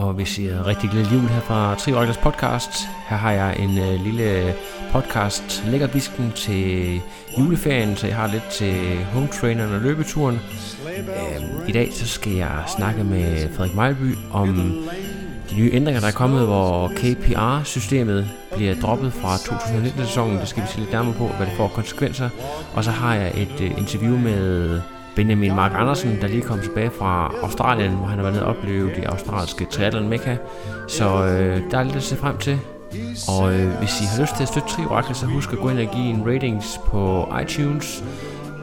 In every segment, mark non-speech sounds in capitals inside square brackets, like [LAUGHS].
og vi siger rigtig glædelig jul her fra Tri podcast. Her har jeg en øh, lille podcast lækkerbisken til juleferien, så jeg har lidt til home traineren og løbeturen. Øh, I dag så skal jeg snakke med Frederik Mejlby om de nye ændringer, der er kommet, hvor KPR-systemet bliver droppet fra 2019-sæsonen. Det skal vi se lidt nærmere på, hvad det får konsekvenser. Og så har jeg et øh, interview med Benjamin Mark Andersen, der lige kom tilbage fra Australien, hvor han har været nede og opleve de australske triathlon mekka. Så øh, der er lidt at se frem til. Og øh, hvis I har lyst til at støtte Tri så husk at gå ind og give en ratings på iTunes.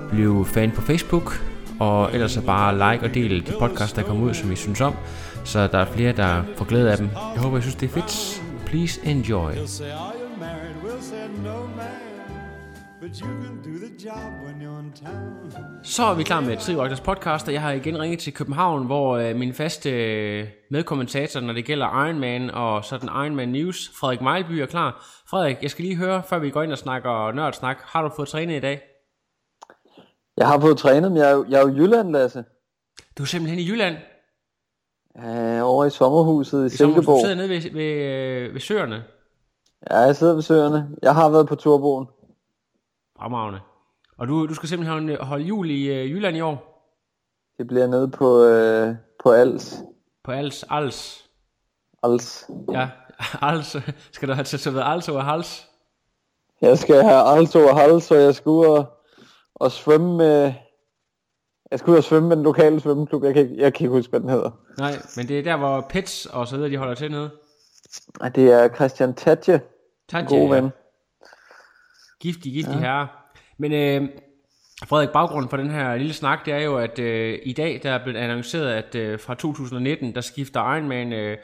Bliv fan på Facebook. Og ellers så bare like og del de podcasts, der kommer ud, som I synes om. Så der er flere, der får glæde af dem. Jeg håber, I synes, det er fedt. Please enjoy. Så er vi klar med Trivagters podcast, og jeg har igen ringet til København, hvor øh, min faste øh, medkommentator, når det gælder Ironman og sådan Ironman News, Frederik Mejlby er klar. Frederik, jeg skal lige høre, før vi går ind og snakker nørdsnak, har du fået trænet i dag? Jeg har fået trænet, men jeg er jo, jeg er jo i Jylland, Lasse. Du er simpelthen i Jylland? Ja, over i sommerhuset i, I Silkeborg. Du sidder nede ved, ved, øh, ved søerne? Ja, jeg sidder ved søerne. Jeg har været på turboen. Fremragende. Og du, du skal simpelthen holde jul i øh, Jylland i år? Det bliver nede på, øh, på Als. På Als? Als? Als. Ja, [LAUGHS] Als. Skal du have tatoveret Als over hals? Jeg skal have Als over hals, og jeg skal ud og, og svømme med... Jeg skal ud og svømme med den lokale svømmeklub. Jeg kan, ikke, jeg kan ikke huske, hvad den hedder. Nej, men det er der, hvor Pets og så videre, de holder til nede. Det er Christian Tatje. Tatje, God ven. Ja. Giftig, giftig ja. herre. Men øh, Frederik, baggrunden for den her lille snak, det er jo, at øh, i dag der er blevet annonceret, at øh, fra 2019, der skifter Ironman øh,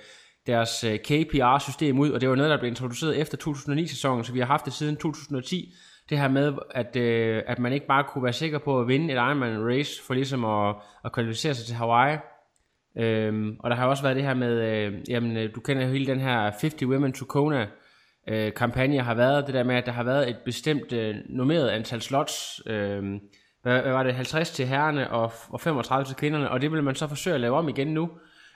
deres øh, KPR-system ud, og det var noget, der blev introduceret efter 2009-sæsonen, så vi har haft det siden 2010. Det her med, at, øh, at man ikke bare kunne være sikker på at vinde et Ironman race, for ligesom at, at kvalificere sig til Hawaii. Øhm, og der har også været det her med, øh, jamen, øh, du kender jo hele den her 50 Women to Kona, øh, kampagne har været, det der med, at der har været et bestemt øh, nummeret antal slots, øh, hvad, hvad var det, 50 til herrerne og, og 35 til kvinderne, og det vil man så forsøge at lave om igen nu.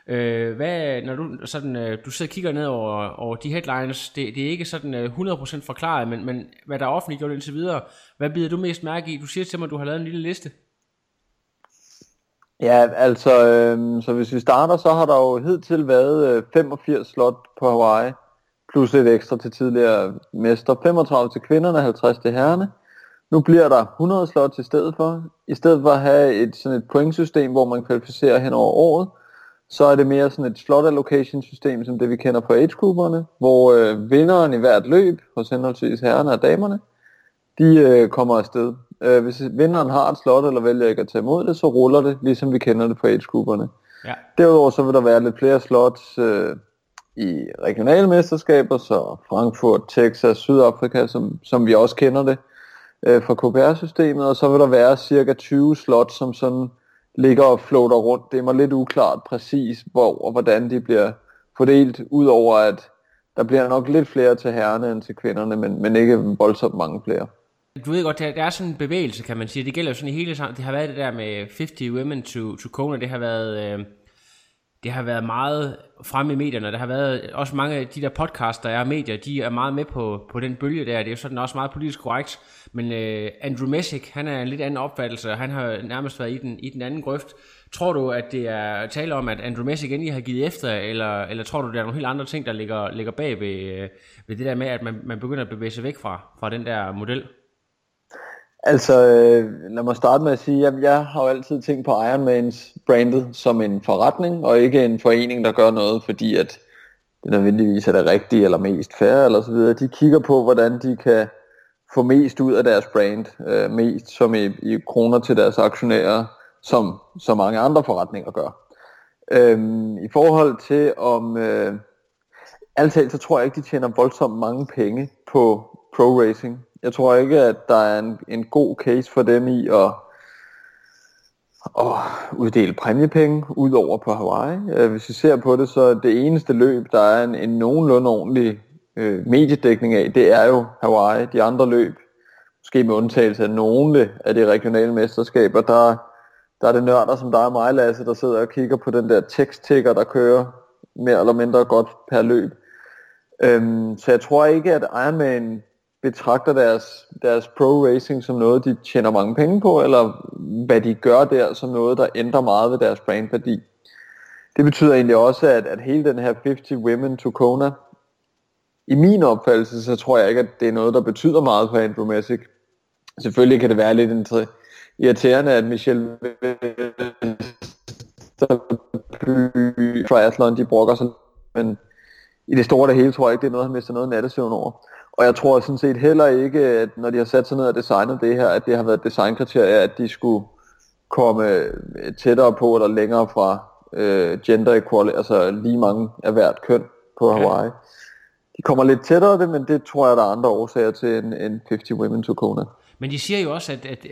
Øh, hvad, når du, sådan, øh, du sidder og kigger ned over, over de headlines, det, det er ikke sådan øh, 100% forklaret, men, men hvad der er offentliggjort indtil videre, hvad bider du mest mærke i? Du siger til mig, at du har lavet en lille liste. Ja, altså, øh, så hvis vi starter, så har der jo hidtil været øh, 85 slot på Hawaii plus lidt ekstra til tidligere mester. 35 til kvinderne, 50 til herrene. Nu bliver der 100 slots i stedet for. I stedet for at have et, sådan et pointsystem, hvor man kvalificerer hen over året, så er det mere sådan et slot allocation system, som det vi kender på age hvor øh, vinderen i hvert løb, hos henholdsvis herrerne og damerne, de øh, kommer afsted. Øh, hvis vinderen har et slot, eller vælger ikke at tage imod det, så ruller det, ligesom vi kender det på age Ja. Derudover så vil der være lidt flere slots, øh, i regionale mesterskaber, så Frankfurt, Texas, Sydafrika, som, som vi også kender det øh, fra KPR-systemet, og så vil der være cirka 20 slots, som sådan ligger og floater rundt. Det er mig lidt uklart præcis, hvor og hvordan de bliver fordelt, udover at der bliver nok lidt flere til herrerne end til kvinderne, men, men ikke voldsomt mange flere. Du ved godt, der, der er sådan en bevægelse, kan man sige. Det gælder jo sådan i hele sammen. Det har været det der med 50 women to, to Kona. Det har været... Øh det har været meget fremme i medierne. Der har været også mange af de der podcasts, der er medier, de er meget med på, på den bølge der. Det er jo sådan også meget politisk korrekt. Men øh, Andrew Messick, han er en lidt anden opfattelse, og han har nærmest været i den, i den anden grøft. Tror du, at det er tale om, at Andrew Messick endelig har givet efter, eller, eller tror du, der er nogle helt andre ting, der ligger, ligger bag ved, øh, ved det der med, at man, man begynder at bevæge sig væk fra, fra den der model? Altså, øh, lad mig starte med at sige, at jeg har jo altid tænkt på Ironmans brandet som en forretning, og ikke en forening, der gør noget, fordi at det nødvendigvis er det rigtige eller mest fair eller så videre. De kigger på, hvordan de kan få mest ud af deres brand, øh, mest som i, i kroner til deres aktionærer, som så mange andre forretninger gør. Øhm, I forhold til om, øh, altid så tror jeg ikke, de tjener voldsomt mange penge på pro racing. Jeg tror ikke, at der er en, en god case for dem i at, at uddele præmiepenge ud over på Hawaii. Øh, hvis vi ser på det, så det eneste løb, der er en, en nogenlunde ordentlig øh, mediedækning af, det er jo Hawaii. De andre løb, måske med undtagelse af nogle af de regionale mesterskaber, der, der er det nørder som dig og mig, Lasse, der sidder og kigger på den der teksttikker, der kører mere eller mindre godt per løb. Øhm, så jeg tror ikke, at Ironman betragter deres, deres pro-racing som noget, de tjener mange penge på, eller hvad de gør der som noget, der ændrer meget ved deres brandværdi. Det betyder egentlig også, at, at hele den her 50 Women to Kona, i min opfattelse, så tror jeg ikke, at det er noget, der betyder meget for Andrew Messick. Selvfølgelig kan det være lidt irriterende, at Michelle triathlon, de brokker sig, men i det store og det hele tror jeg ikke, det er noget, han mister noget nattesøvn over. Og jeg tror sådan set heller ikke, at når de har sat sig ned og designet det her, at det har været designkriterier, at de skulle komme tættere på eller længere fra øh, gender equality, altså lige mange af hvert køn på Hawaii. Okay. De kommer lidt tættere det, men det tror jeg, der er andre årsager til en, en 50 Women to Kona. Men de siger jo også, at, at,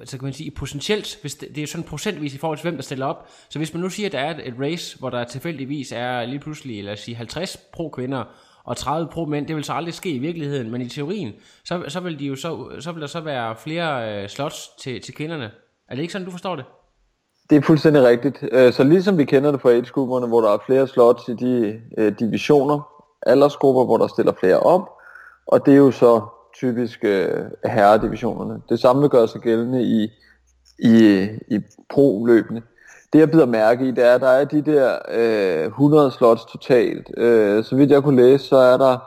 at så kan man sige, potentielt, hvis det, det er sådan procentvis i forhold til, hvem der stiller op. Så hvis man nu siger, at der er et, et race, hvor der tilfældigvis er lige pludselig, lad os sige, 50 pro-kvinder og 30 pro-mænd, det vil så aldrig ske i virkeligheden, men i teorien, så, så vil, de jo så, så vil der så være flere øh, slots til, til kvinderne. Er det ikke sådan, du forstår det? Det er fuldstændig rigtigt. Øh, så ligesom vi kender det fra age hvor der er flere slots i de øh, divisioner, aldersgrupper, hvor der stiller flere op, og det er jo så typisk øh, herredivisionerne. Det samme gør sig gældende i, i, i pro-løbende. Det jeg bider mærke i, det er, at der er de der øh, 100 slots totalt. Øh, så vidt jeg kunne læse, så er der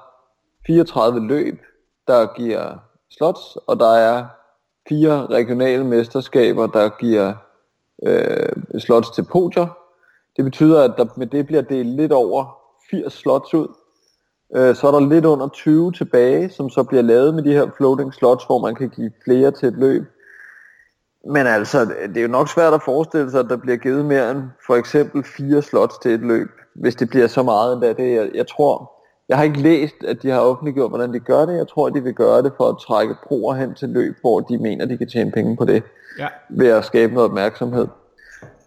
34 løb, der giver slots, og der er fire regionale mesterskaber, der giver øh, slots til podier. Det betyder, at der med det bliver delt lidt over 80 slots ud. Øh, så er der lidt under 20 tilbage, som så bliver lavet med de her floating slots, hvor man kan give flere til et løb. Men altså, det er jo nok svært at forestille sig, at der bliver givet mere end for eksempel fire slots til et løb, hvis det bliver så meget endda. Det, jeg, jeg tror, jeg har ikke læst, at de har offentliggjort, hvordan de gør det. Jeg tror, de vil gøre det for at trække proer hen til løb, hvor de mener, de kan tjene penge på det. Ja. Ved at skabe noget opmærksomhed.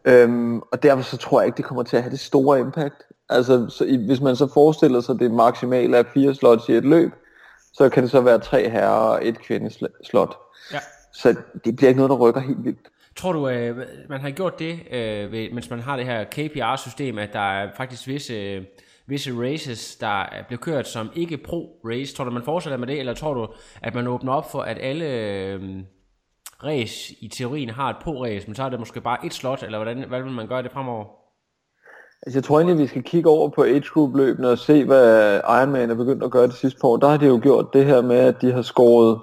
Øhm, og derfor så tror jeg ikke, det kommer til at have det store impact. Altså, så i, hvis man så forestiller sig, det maksimale er fire slots i et løb, så kan det så være tre herrer og et kvindeslot. Ja. Så det bliver ikke noget, der rykker helt vildt. Tror du, at øh, man har gjort det, øh, ved, mens man har det her KPR-system, at der er faktisk visse, visse races, der bliver kørt som ikke pro-race? Tror du, man fortsætter med det, eller tror du, at man åbner op for, at alle øh, race i teorien har et pro-race, men så er det måske bare et slot, eller hvordan, hvordan vil man gøre det fremover? Altså, jeg tror egentlig, at vi skal kigge over på age group løbene og se, hvad Ironman er begyndt at gøre det sidste par år. Der har de jo gjort det her med, at de har skåret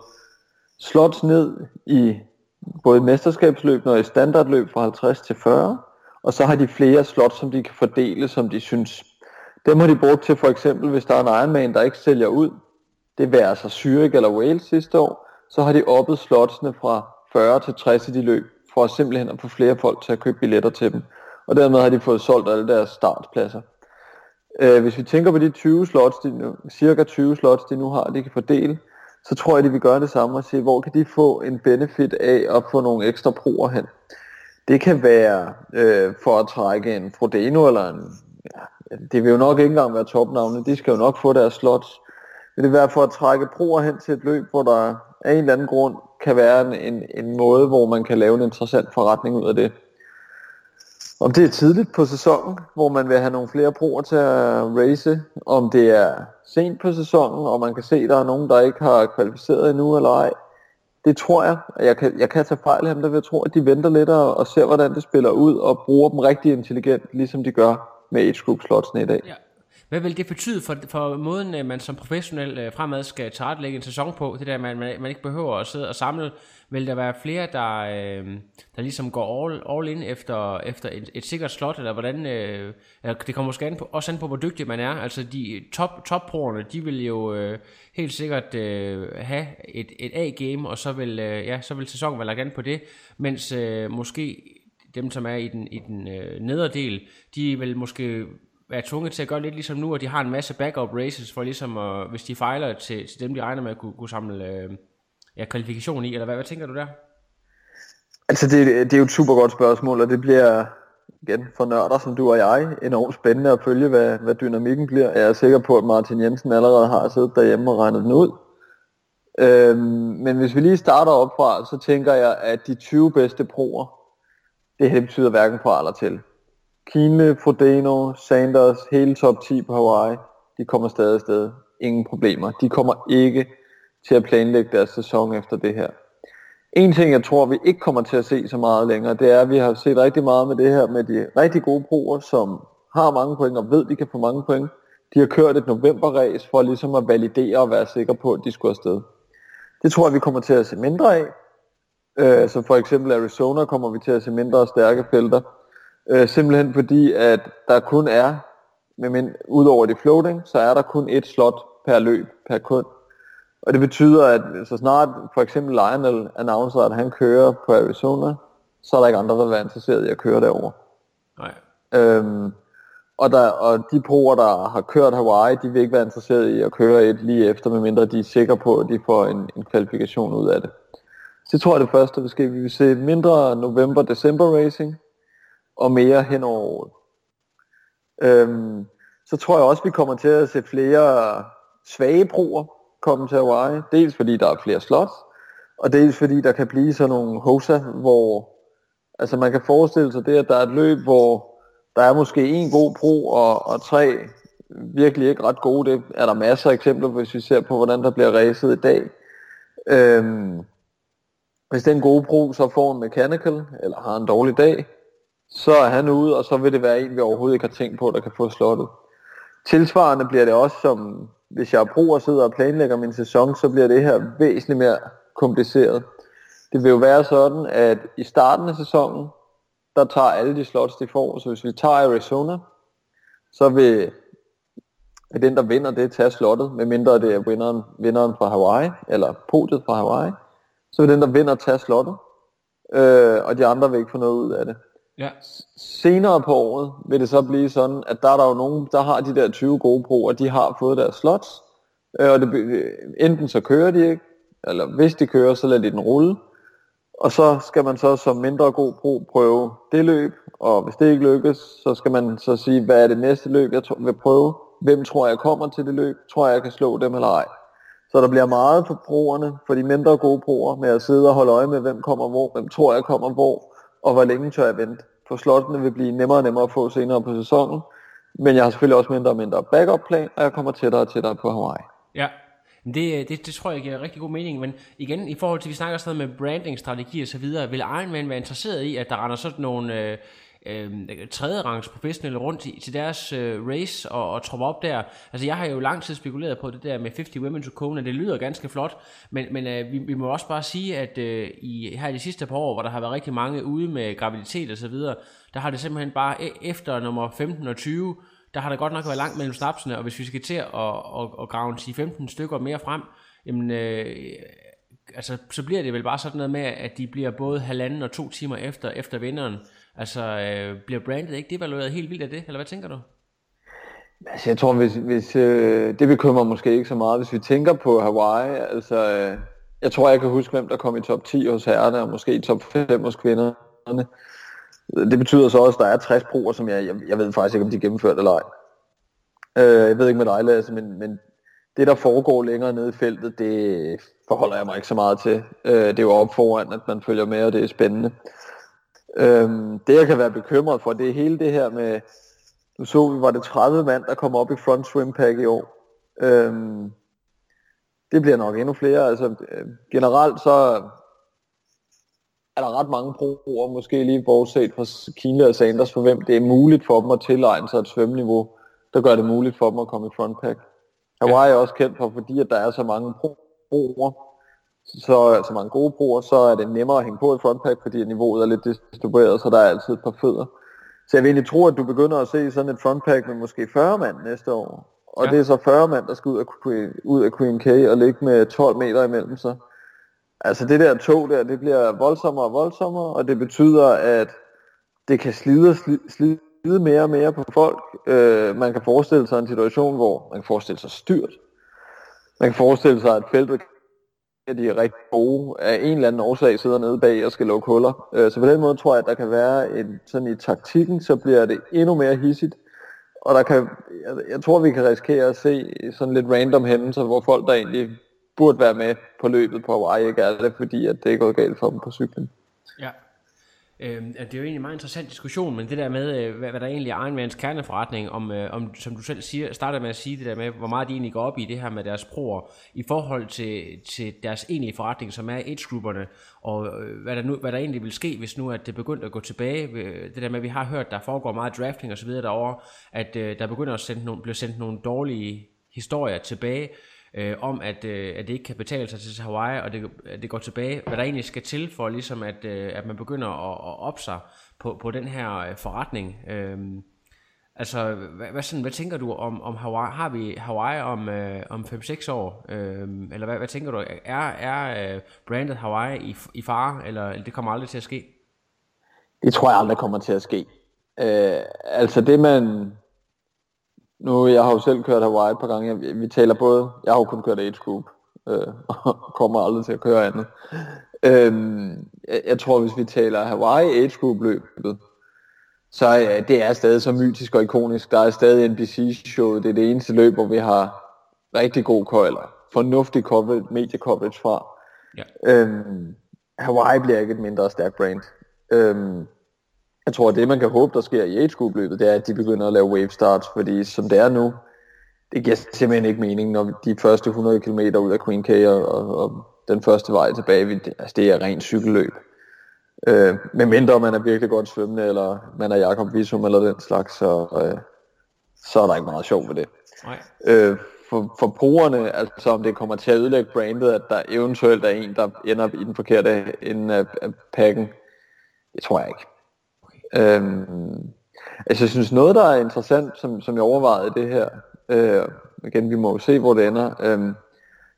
slots ned i både mesterskabsløb og i standardløb fra 50 til 40. Og så har de flere slots, som de kan fordele, som de synes. Dem har de brugt til for eksempel, hvis der er en Ironman, der ikke sælger ud. Det vil altså Zürich eller Wales sidste år. Så har de oppet slotsene fra 40 til 60 i de løb, for simpelthen at få flere folk til at købe billetter til dem og dermed har de fået solgt alle deres startpladser. Øh, hvis vi tænker på de 20 slots, de nu, cirka 20 slots, de nu har, de kan fordele, så tror jeg, de vil gøre det samme og se, hvor kan de få en benefit af at få nogle ekstra proer hen. Det kan være øh, for at trække en Frodeno eller en, ja, det vil jo nok ikke engang være topnavne, de skal jo nok få deres slots. Men det vil være for at trække proer hen til et løb, hvor der af en eller anden grund kan være en, en, en måde, hvor man kan lave en interessant forretning ud af det. Om det er tidligt på sæsonen, hvor man vil have nogle flere broer til at race, om det er sent på sæsonen, og man kan se, at der er nogen, der ikke har kvalificeret endnu eller ej. Det tror jeg, jeg kan, jeg kan tage fejl af dem, der vil jeg tro, at de venter lidt og, og ser, hvordan det spiller ud, og bruger dem rigtig intelligent, ligesom de gør med age group slotsene i dag. Ja. Hvad vil det betyde for, for måden, øh, man som professionel øh, fremad skal tilrettelægge en sæson på? Det der, man, man, man ikke behøver at sidde og samle. Vil der være flere, der, øh, der ligesom går all, all in efter, efter et, et sikkert slot? Eller hvordan, øh, det kommer måske an på, også an på, hvor dygtig man er. Altså de top, top de vil jo øh, helt sikkert øh, have et, et A-game, og så vil, øh, ja, så vil sæsonen være lagt an på det. Mens øh, måske dem, som er i den, i den øh, nederdel, de vil måske være tvunget til at gøre lidt ligesom nu, og de har en masse backup races for ligesom, at, hvis de fejler til, til dem, de regner med at kunne, kunne samle øh, ja, kvalifikation i, eller hvad, hvad tænker du der? Altså det, det er jo et super godt spørgsmål, og det bliver igen for nørder som du og jeg enormt spændende at følge, hvad, hvad dynamikken bliver. Jeg er sikker på, at Martin Jensen allerede har siddet derhjemme og regnet den ud. Øhm, men hvis vi lige starter op fra, så tænker jeg, at de 20 bedste proer, det her betyder hverken fra eller til. Kine, Frodeno, Sanders, hele top 10 på Hawaii, de kommer stadig afsted. Ingen problemer. De kommer ikke til at planlægge deres sæson efter det her. En ting, jeg tror, vi ikke kommer til at se så meget længere, det er, at vi har set rigtig meget med det her med de rigtig gode proer, som har mange point og ved, de kan få mange point. De har kørt et novemberræs for ligesom at validere og være sikre på, at de skulle afsted. Det tror jeg, vi kommer til at se mindre af. Øh, så for eksempel Arizona kommer vi til at se mindre og stærke felter. Øh, simpelthen fordi, at der kun er, med min, udover de floating, så er der kun et slot per løb, per kund. Og det betyder, at så snart for eksempel Lionel annoncer, at han kører på Arizona, så er der ikke andre, der vil være interesseret i at køre derover. Nej. Øhm, og, der, og de proer, der har kørt Hawaii, de vil ikke være interesseret i at køre et lige efter, medmindre de er sikre på, at de får en, en kvalifikation ud af det. Så det tror jeg det første, vi skal. Vi vil se mindre november-december racing, og mere hen over året. Øhm, så tror jeg også, vi kommer til at se flere svage broer komme til Hawaii. Dels fordi der er flere slots, og dels fordi der kan blive sådan nogle hosa, hvor altså man kan forestille sig det, at der er et løb, hvor der er måske en god bro og, og tre virkelig ikke ret gode. Det er der masser af eksempler, hvis vi ser på, hvordan der bliver racet i dag. Øhm, hvis den gode bro så får en mechanical, eller har en dårlig dag, så er han ude, og så vil det være en, vi overhovedet ikke har tænkt på, der kan få slottet. Tilsvarende bliver det også som, hvis jeg er pro og sidder og planlægger min sæson, så bliver det her væsentligt mere kompliceret. Det vil jo være sådan, at i starten af sæsonen, der tager alle de slots, de får. Så hvis vi tager Arizona, så vil den, der vinder det, tage slottet, medmindre det er vinderen, vinderen fra Hawaii, eller podiet fra Hawaii. Så vil den, der vinder, tage slottet, øh, og de andre vil ikke få noget ud af det. Ja. Senere på året vil det så blive sådan, at der er der jo nogen, der har de der 20 gode proer, de har fået deres slots, øh, og det, enten så kører de ikke, eller hvis de kører, så lader de den rulle, og så skal man så som mindre god pro prøve det løb, og hvis det ikke lykkes, så skal man så sige, hvad er det næste løb, jeg vil prøve, hvem tror jeg kommer til det løb, tror jeg, jeg kan slå dem eller ej. Så der bliver meget for proerne, for de mindre gode proer, med at sidde og holde øje med, hvem kommer hvor, hvem tror jeg kommer hvor, og hvor længe tør jeg vente. For slottene vil blive nemmere og nemmere at få senere på sæsonen, men jeg har selvfølgelig også mindre og mindre backup plan, og jeg kommer tættere og tættere på Hawaii. Ja, det, øh, det, det tror jeg giver rigtig god mening, men igen, i forhold til, vi snakker stadig med branding, strategi og så videre, vil Ironman være interesseret i, at der render sådan nogle øh, øh, tredje rangs professionelle rundt i, til deres øh, race og, og troppe op der. Altså jeg har jo lang tid spekuleret på det der med 50 Women to Kona, det lyder ganske flot, men, men øh, vi, vi må også bare sige, at øh, i, her i de sidste par år, hvor der har været rigtig mange ude med graviditet og så videre, der har det simpelthen bare e, efter nummer 15 og 20, der har der godt nok været langt mellem snapsene, og hvis vi skal til at, at, at grave 10-15 stykker mere frem, jamen, øh, altså, så bliver det vel bare sådan noget med, at de bliver både halvanden og to timer efter, efter vinderen. Altså, øh, bliver brandet ikke devalueret helt vildt af det, eller hvad tænker du? Altså, jeg tror, hvis, hvis øh, det bekymrer måske ikke så meget, hvis vi tænker på Hawaii. Altså, øh, jeg tror, jeg kan huske, hvem der kom i top 10 hos herrerne, og måske i top 5 hos kvinderne. Det betyder så også, at der er 60 proer, som jeg, jeg, jeg ved faktisk ikke, om de er gennemført eller ej. Øh, jeg ved ikke med dig, Lasse, men, men det, der foregår længere nede i feltet, det forholder jeg mig ikke så meget til. Øh, det er jo op foran, at man følger med, og det er spændende. Øh, det, jeg kan være bekymret for, det er hele det her med, nu så vi, var det 30 mand, der kom op i front swim pack i år. Øhm, det bliver nok endnu flere. Altså, øh, generelt så er der ret mange proer, måske lige bortset fra Kine og Sanders, for hvem det er muligt for dem at tilegne sig et svømmeniveau, der gør det muligt for dem at komme i frontpack. Hawaii er også kendt for, fordi at der er så mange proer, så, så mange gode proer, så er det nemmere at hænge på i frontpack, fordi niveauet er lidt distribueret, så der er altid et par fødder. Så jeg vil egentlig tro, at du begynder at se sådan et frontpack med måske 40 mand næste år. Og ja. det er så 40 mand, der skal ud af, ud af Queen K og ligge med 12 meter imellem sig. Altså det der tog der, det bliver voldsommere og voldsommere, og det betyder, at det kan slide og slide, mere og mere på folk. Øh, man kan forestille sig en situation, hvor man kan forestille sig styrt. Man kan forestille sig, at feltet at de er rigtig gode af en eller anden årsag sidder nede bag og skal lukke huller. Øh, så på den måde tror jeg, at der kan være en, sådan i taktikken, så bliver det endnu mere hissigt. Og der kan, jeg, jeg tror, vi kan risikere at se sådan lidt random hændelser, hvor folk, der egentlig burde være med på løbet på Hawaii, ikke er det, fordi at det er gået galt for dem på cyklen. Ja. Øh, det er jo egentlig en meget interessant diskussion, men det der med, øh, hvad, hvad der egentlig er Ironmans kerneforretning, om, øh, om, som du selv siger, starter med at sige det der med, hvor meget de egentlig går op i det her med deres proer, i forhold til, til deres egentlige forretning, som er age-grupperne, og øh, hvad, der nu, hvad der egentlig vil ske, hvis nu at det begynder at gå tilbage. Øh, det der med, at vi har hørt, der foregår meget drafting og så videre derovre, at øh, der begynder at sende nogle, blive sendt nogle dårlige historier tilbage, øh, om, at, øh, at det ikke kan betale sig til Hawaii, og det, at det går tilbage, hvad der egentlig skal til for, ligesom at, øh, at man begynder at, at op sig på, på den her øh, forretning. Øh, altså, hvad, hvad, sådan, hvad tænker du om, om Hawaii? Har vi Hawaii om, øh, om 5-6 år? Øh, eller hvad, hvad tænker du? Er, er øh, brandet Hawaii i, i fare, eller, eller det kommer aldrig til at ske? Det tror jeg aldrig kommer til at ske. Øh, altså det man, nu, jeg har jo selv kørt Hawaii et par gange. Jeg, vi taler både, jeg har jo kun kørt age group, øh, og kommer aldrig til at køre andet. Øhm, jeg, jeg tror, hvis vi taler Hawaii age group løbet, så øh, det er stadig så mytisk og ikonisk. Der er stadig NBC-showet. Det er det eneste løb, hvor vi har rigtig god eller fornuftig coverage, medie coverage fra. Ja. Øhm, Hawaii bliver ikke et mindre stærkt brand. Øhm, jeg tror, at det man kan håbe, der sker i age løbet, det er, at de begynder at lave wave starts, fordi som det er nu, det giver simpelthen ikke mening, når de første 100 km ud af Queen K og, og, og den første vej tilbage, altså det er rent cykelløb. Øh, men mindre man er virkelig godt svømmende, eller man er Jakob Visum eller den slags, så, øh, så er der ikke meget sjov ved det. Nej. Øh, for, for brugerne, altså om det kommer til at ødelægge brandet, at der eventuelt er en, der ender i den forkerte ende af, af pakken, det tror jeg ikke. Øhm, altså jeg synes noget, der er interessant, som, som jeg overvejede det her, øh, igen vi må jo se, hvor det ender. Øhm,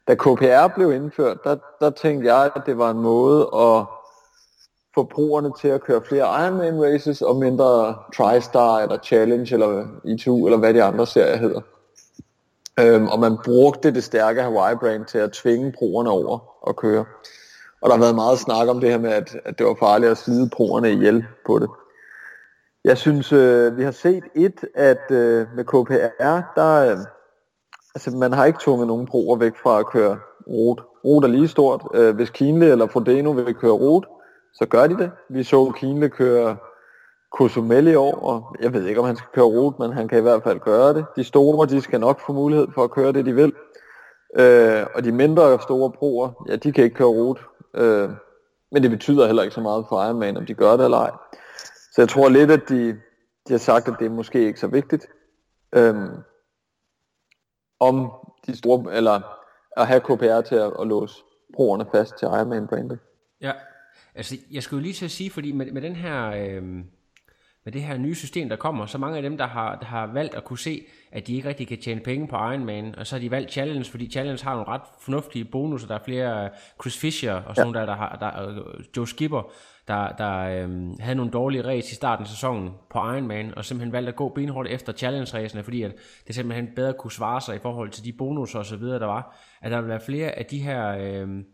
da KPR blev indført, der, der tænkte jeg, at det var en måde at få brugerne til at køre flere Ironman races og mindre TriStar eller Challenge eller E2 eller hvad de andre serier hedder. Øhm, og man brugte det stærke Hawaii-brand til at tvinge brugerne over at køre. Og der har været meget snak om det her med, at, at det var farligt at slide brugerne ihjel på det. Jeg synes, øh, vi har set et, at øh, med KPR, der, øh, altså man har ikke tvunget nogen broer væk fra at køre rot. Rot er lige stort. Øh, hvis Kienle eller Frodeno vil køre rot, så gør de det. Vi så Kienle køre Cozumel i år, og jeg ved ikke, om han skal køre rot, men han kan i hvert fald gøre det. De store, de skal nok få mulighed for at køre det, de vil. Øh, og de mindre store broer, ja, de kan ikke køre rot. Øh, men det betyder heller ikke så meget for Ironman, om de gør det eller ej. Så jeg tror lidt, at de, de har sagt, at det er måske ikke så vigtigt. Øhm, om de store, eller at have KPR til at, at låse brugerne fast til Ironman-brandet. Ja, altså jeg skulle lige til at sige, fordi med, med den her... Øh med det her nye system, der kommer, så mange af dem, der har, der har valgt at kunne se, at de ikke rigtig kan tjene penge på Ironman, og så har de valgt Challenge, fordi Challenge har nogle ret fornuftige bonusser. Der er flere Chris Fisher og sådan ja. der, der har, der, Joe Skipper, der, der øhm, havde nogle dårlige race i starten af sæsonen på Ironman, og simpelthen valgte at gå benhårdt efter challenge-racene, fordi at det simpelthen bedre kunne svare sig i forhold til de bonusser og så videre, der var. At der vil være flere af de her øhm,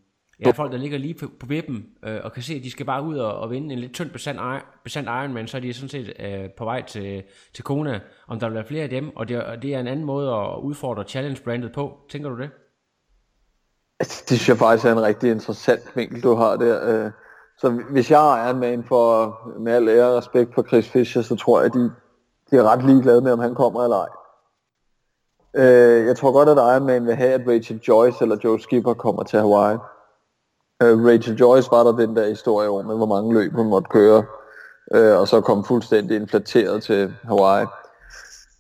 ja, folk, der ligger lige på, på vippen, øh, og kan se, at de skal bare ud og, og vinde en lidt tynd besandt, besandt Ironman, så er de sådan set øh, på vej til, til Kona, om der vil være flere af dem, og det, og det er en anden måde at udfordre challenge-brandet på. Tænker du det? Det synes jeg faktisk er en rigtig interessant vinkel, du har der. Øh så hvis jeg er med en for, med al ære og respekt for Chris Fischer, så tror jeg, at de, de er ret ligeglade med, om han kommer eller ej. Øh, jeg tror godt, at Ironman vil have, at Rachel Joyce eller Joe Skipper kommer til Hawaii. Øh, Rachel Joyce var der den der historie om, med hvor mange løb hun måtte køre, øh, og så kom fuldstændig inflateret til Hawaii.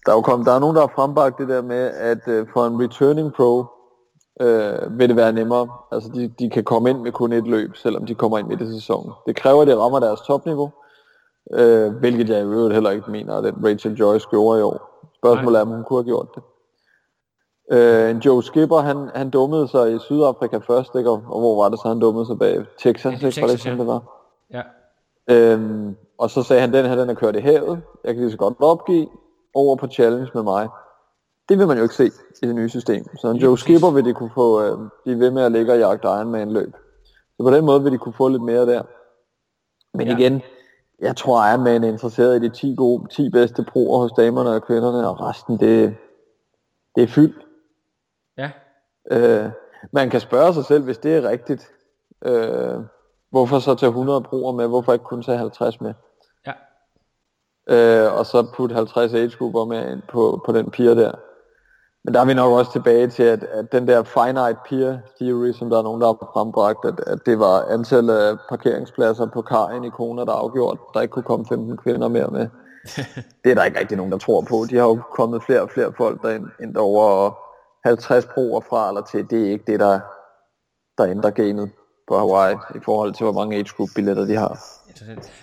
Der er, jo kom, der er nogen, der har frembragt det der med, at øh, for en returning pro, øh, vil det være nemmere. Altså de, de kan komme ind med kun et løb, selvom de kommer ind midt i sæsonen. Det kræver, at de rammer deres topniveau, øh, hvilket jeg i øvrigt heller ikke mener, at Rachel Joyce gjorde i år. Spørgsmålet er, om hun kunne have gjort det. Øh, en Joe Skipper, han, han dummede sig i Sydafrika først, ikke? Og, og hvor var det så, han dummede sig bag? Texas, ja, ikke? Var det sådan, det var? Ja. Øhm, og så sagde han, den her, den er kørt i havet. Jeg kan lige så godt opgive over på challenge med mig. Det vil man jo ikke se i det nye system. Så en Joe Skipper vil de kunne få, øh, blive ved med at ligge og jagte Ironman løb. Så på den måde vil de kunne få lidt mere der. Men ja. igen, jeg tror Ironman er interesseret i de 10, gode, 10 bedste proer hos damerne og kvinderne, og resten det, det er fyldt. Ja. Øh, man kan spørge sig selv, hvis det er rigtigt, øh, hvorfor så tage 100 broer med? Hvorfor ikke kun tage 50 med? Ja. Øh, og så putte 50 age med ind på, på den pier der. Men der er vi nok også tilbage til, at, at den der finite peer theory, som der er nogen, der har frembragt, at, at det var antallet af parkeringspladser på kajen i Kona, der afgjort, der ikke kunne komme 15 kvinder mere med. [LAUGHS] det er der ikke rigtig nogen, der tror på. De har jo kommet flere og flere folk derind, end over og 50 broer fra eller til. Det er ikke det, der, der ændrer gamet på Hawaii i forhold til, hvor mange age group billetter de har.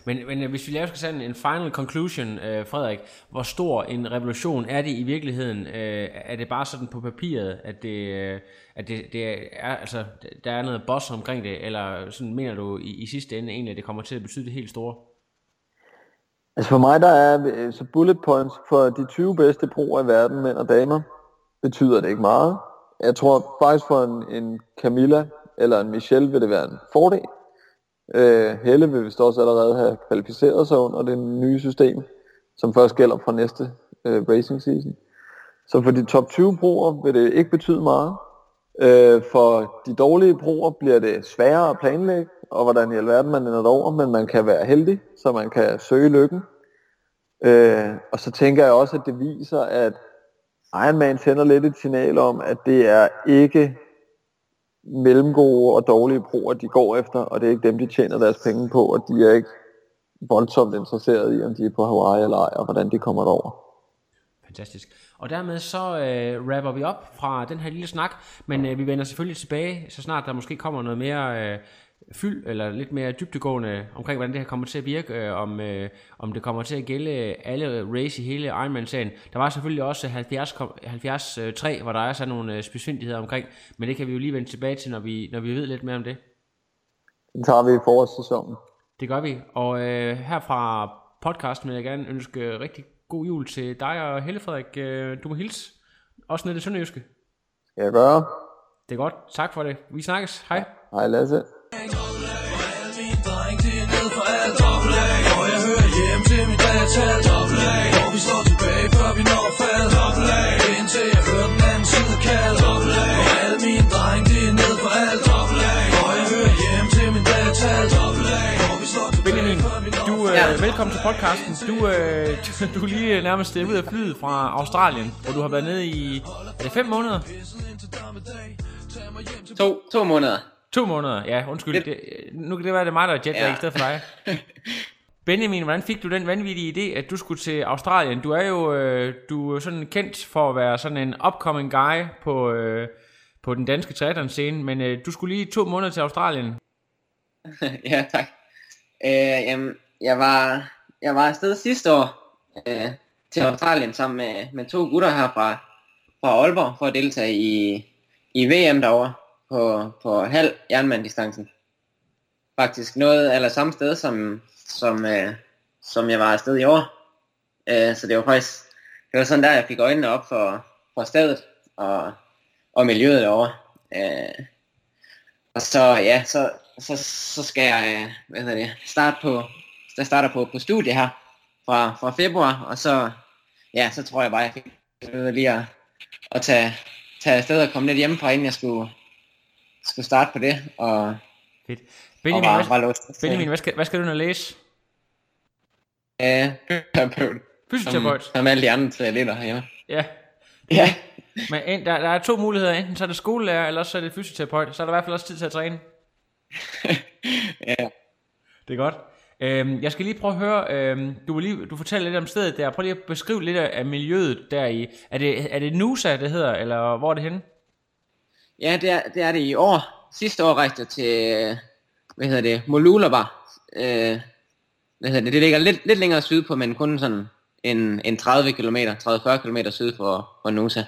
Men, men øh, hvis vi laver sådan en final conclusion, øh, Frederik, hvor stor en revolution er det i virkeligheden? Øh, er det bare sådan på papiret, at det, øh, at det, det er, altså, der er noget boss omkring det, eller sådan mener du i, i sidste ende egentlig, at det kommer til at betyde det helt store? Altså for mig, der er øh, så bullet points for de 20 bedste proer i verden, mænd og damer, betyder det ikke meget. Jeg tror faktisk for en, en Camilla eller en Michelle vil det være en fordel. Øh, Helle vil vist også allerede have kvalificeret sig under det nye system, som først gælder fra næste øh, racing season. Så for de top 20 broer vil det ikke betyde meget. Øh, for de dårlige broer bliver det sværere at planlægge, og hvordan i alverden man ender over, men man kan være heldig, så man kan søge lykken. Øh, og så tænker jeg også, at det viser, at Ironman sender lidt et signal om, at det er ikke mellemgode og dårlige broer, de går efter, og det er ikke dem, de tjener deres penge på, og de er ikke voldsomt interesseret i, om de er på Hawaii eller ej, og hvordan de kommer derover. Fantastisk. Og dermed så øh, rapper vi op fra den her lille snak, men øh, vi vender selvfølgelig tilbage, så snart der måske kommer noget mere øh, fyld, eller lidt mere dybtegående omkring, hvordan det her kommer til at virke, øh, om, øh, om det kommer til at gælde alle race i hele Ironman-serien. Der var selvfølgelig også 70, 73, hvor der er så nogle øh, specifindigheder omkring, men det kan vi jo lige vende tilbage til, når vi, når vi ved lidt mere om det. Det tager vi i forårssæsonen. Det gør vi, og øh, her fra podcasten vil jeg gerne ønske rigtig god jul til dig og Helle Frederik. Øh, du må hilse, også ned i Sønderjyske. Skal jeg gøre? Det er godt, tak for det. Vi snakkes, hej. Hej Lasse. Øh, velkommen til podcasten. Du, øh, [LAUGHS] du er lige nærmest ud af flyet fra Australien, hvor du har været nede i, er det fem måneder? To, to måneder. To måneder, ja, undskyld. Det, nu kan det være, det er mig, der er jetlag ja. i stedet for dig. [LAUGHS] Benjamin, hvordan fik du den vanvittige idé, at du skulle til Australien? Du er jo øh, du er sådan kendt for at være sådan en upcoming guy på, øh, på den danske triathlon scene, men øh, du skulle lige to måneder til Australien. [LAUGHS] ja, tak. Øh, jamen, jeg var, jeg var afsted sidste år øh, til Australien sammen med, med to gutter her fra, fra Aalborg for at deltage i, i VM derovre på, på halv jernmanddistancen. Faktisk noget eller samme sted som, som, øh, som jeg var afsted i år. Øh, så det var faktisk, det var sådan der, jeg fik øjnene op for, for stedet og, og miljøet derovre. Øh, og så, ja, så, så, så skal jeg, øh, hvad hedder det, starte på, jeg starter på, på studie her fra, fra februar, og så, ja, så tror jeg bare, jeg fik lige at, at tage, tage afsted og komme lidt hjemmefra, inden jeg skulle, skulle starte på det. Og, Fedt. Benjamin, og var, var Benjamin hvad, skal, hvad skal du nu læse? Ja, fysioterapeut. Fysioterapeut? Som, som alle de andre talenter herhjemme. Ja. Ja. Men en, der, der er to muligheder. Enten så er det skolelærer, eller så er det fysioterapeut. Så er der i hvert fald også tid til at træne. [LAUGHS] ja. Det er godt. Øhm, jeg skal lige prøve at høre, øhm, du, vil lige, du fortæller lidt om stedet der. Prøv lige at beskrive lidt af miljøet der i. Er det, er det Nusa, det hedder, eller hvor er det henne? Ja, det er, det er det i år. Sidste år rejste jeg til, hvad hedder det, Molulaba, øh, hvad hedder det, det ligger lidt, lidt længere sydpå, men kun sådan en, en 30 km, 30-40 km syd for, for Nusa.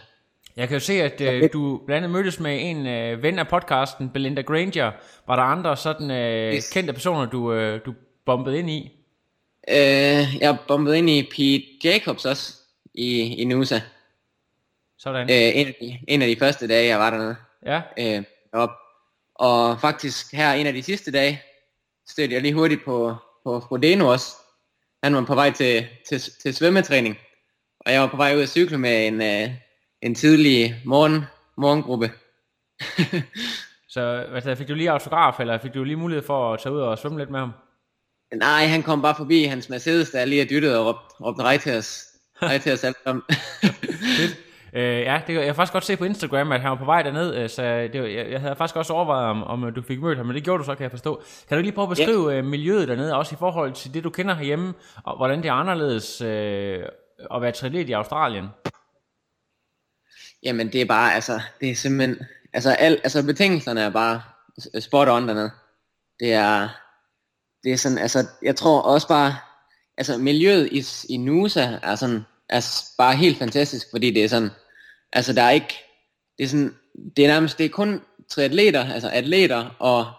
Jeg kan jo se, at øh, du blandt andet mødtes med en øh, ven af podcasten, Belinda Granger. Var der andre sådan øh, yes. kendte personer, du, øh, du bombede ind i? Øh, jeg bombede ind i Pete Jacobs også, i, i Nusa. Sådan. Øh, en, af de, en af de første dage, jeg var dernede. Ja. Øh, op. Og faktisk her en af de sidste dage, stødte jeg lige hurtigt på, på Frodeno også. Han var på vej til, til, til svømmetræning, og jeg var på vej ud at cykle med en, uh, en tidlig morgen, morgengruppe. [LAUGHS] Så altså, fik du lige autograf, eller fik du lige mulighed for at tage ud og svømme lidt med ham? Nej, han kom bare forbi hans Mercedes, der lige er dyttet og råbte, råbte rej til os. [LAUGHS] Rej til os alle sammen. Øh, ja, det, jeg har faktisk godt se på Instagram, at han var på vej derned, øh, så det, jeg, jeg havde faktisk også overvejet, om, om du fik mødt ham, men det gjorde du så, kan jeg forstå. Kan du lige prøve at beskrive yeah. miljøet dernede, også i forhold til det, du kender herhjemme, og hvordan det er anderledes øh, at være triatlet i Australien? Jamen det er bare, altså, det er simpelthen, altså, al, altså betingelserne er bare spot on dernede. Det er, det er sådan, altså, jeg tror også bare, altså miljøet i, i Nusa er sådan, er bare helt fantastisk, fordi det er sådan, altså der er ikke, det er sådan, det er nærmest, det er kun triatleter, altså atleter og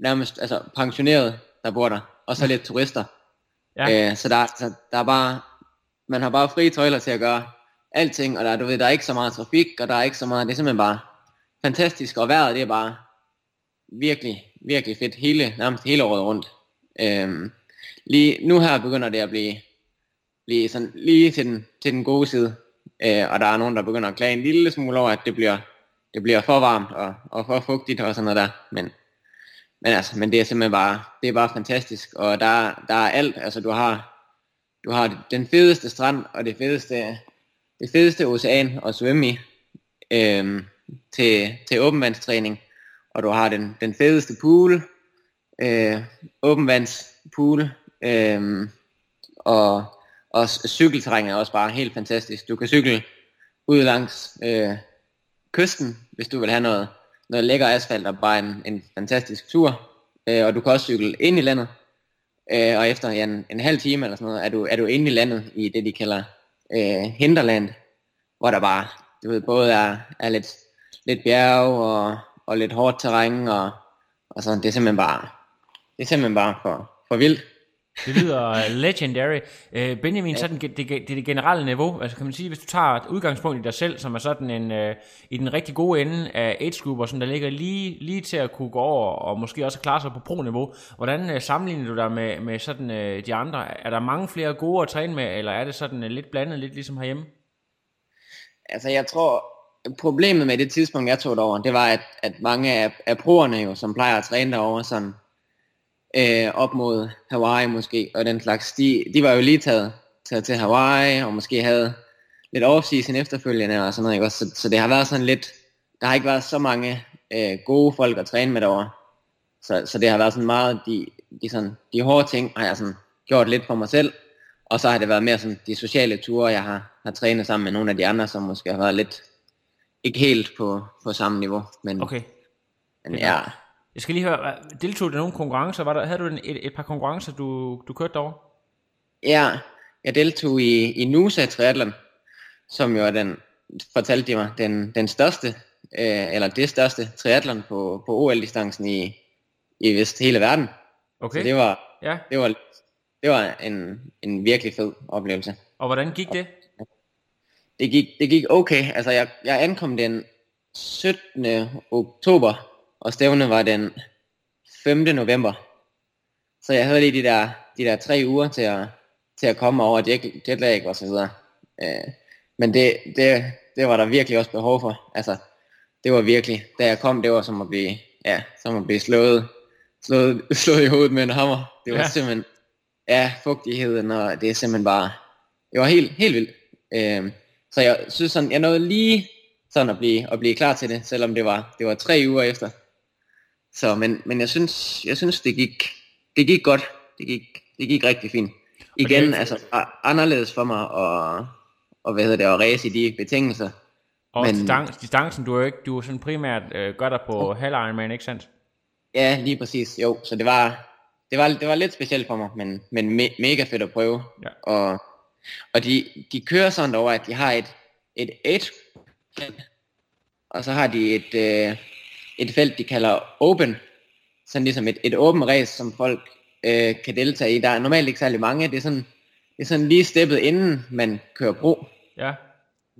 nærmest, altså pensionerede, der bor der, og så lidt turister. Ja. Øh, så der, så der er bare, man har bare frie tøjler til at gøre alting, og der, du ved, der er ikke så meget trafik, og der er ikke så meget, det er simpelthen bare fantastisk, og vejret det er bare virkelig, virkelig fedt, hele, nærmest hele året rundt. Øhm, lige nu her begynder det at blive, blive sådan lige til den, til den gode side, øh, og der er nogen, der begynder at klage en lille smule over, at det bliver, det bliver for varmt og, og for fugtigt og sådan noget der, men, men altså, men det er simpelthen bare, det er bare fantastisk, og der, der er alt, altså du har, du har den fedeste strand, og det fedeste, det fedeste ocean at svømme i, øh, til, til åbenvandstræning, og du har den, den fedeste pool, øh, åbenvandspool, øh, og, og cykelterrænet cykelterræn er også bare helt fantastisk. Du kan cykle ud langs øh, kysten, hvis du vil have noget, noget lækker asfalt og bare en, en fantastisk tur. Øh, og du kan også cykle ind i landet, øh, og efter ja, en, en halv time eller sådan noget, er du, er du inde i landet i det, de kalder øh, Hinterland, hvor der bare, du ved, både er, er lidt, lidt bjerg og, og lidt hårdt terræn, og, og sådan, det er simpelthen bare, det er simpelthen bare for, for vildt. Det lyder legendary. Øh, Benjamin, sådan det, det, det, det generelle niveau, altså kan man sige, hvis du tager et udgangspunkt i dig selv, som er sådan en, øh, i den rigtig gode ende af age grupper, som der ligger lige, lige til at kunne gå over, og måske også klare sig på pro-niveau, hvordan øh, sammenligner du dig med, med sådan øh, de andre? Er der mange flere gode at træne med, eller er det sådan øh, lidt blandet, lidt ligesom herhjemme? Altså jeg tror, problemet med det tidspunkt, jeg tog derover, det var, at, at mange af, af proerne jo, som plejer at træne derovre, sådan øh, op mod Hawaii måske, og den slags, de, de var jo lige taget, taget til Hawaii, og måske havde lidt off-season efterfølgende og sådan noget, ikke? også? Så, så det har været sådan lidt, der har ikke været så mange øh, gode folk at træne med derovre. Så, så det har været sådan meget, de, de, sådan, de hårde ting har jeg sådan gjort lidt for mig selv, og så har det været mere sådan de sociale ture, jeg har, har trænet sammen med nogle af de andre, som måske har været lidt, ikke helt på, på samme niveau, men, Okay. men ja, Jeg skal lige høre, deltog du i nogle konkurrencer? Var der, havde du en, et, et par konkurrencer, du, du kørte derovre? ja, jeg deltog i, i Nusa Triathlon, som jo er den, fortalte de mig, den, den største, øh, eller det største triathlon på, på OL-distancen i, i vist hele verden. Okay. Så det var, Ja, det var, det var en, en virkelig fed oplevelse. og hvordan gik det? Det gik, det gik okay. Altså, jeg, jeg ankom den 17. oktober, og stævnet var den 5. november. Så jeg havde lige de der, de der tre uger til at, til at komme over jet, jetlag og så videre. Øh, men det, det, det var der virkelig også behov for. Altså, det var virkelig, da jeg kom, det var som at blive, ja, som at blive slået, slået, [LAUGHS] slået i hovedet med en hammer. Det var ja. simpelthen, ja, fugtigheden, og det er simpelthen bare, det var helt, helt vildt. Øh, så jeg synes sådan, jeg nåede lige sådan at blive, at blive klar til det, selvom det var, det var tre uger efter. Så, men, men jeg synes, jeg synes det gik, det gik godt. Det gik, det gik rigtig fint. Igen, det- altså anderledes for mig at, og hvad hedder det, at race i de betingelser. Og Men- distance, distancen, du er jo ikke, du er sådan primært øh, gør dig på halv Ironman, ikke sandt? Ja, lige præcis. Jo, så det var, det var, det var lidt specielt for mig, men, men me, mega fedt at prøve. Ja. Og, og de, de kører sådan over, at de har et, et age og så har de et, øh, et felt, de kalder open, sådan ligesom et, et åbent race, som folk øh, kan deltage i. Der er normalt ikke særlig mange, det er sådan, det er sådan lige steppet inden man kører bro. Ja.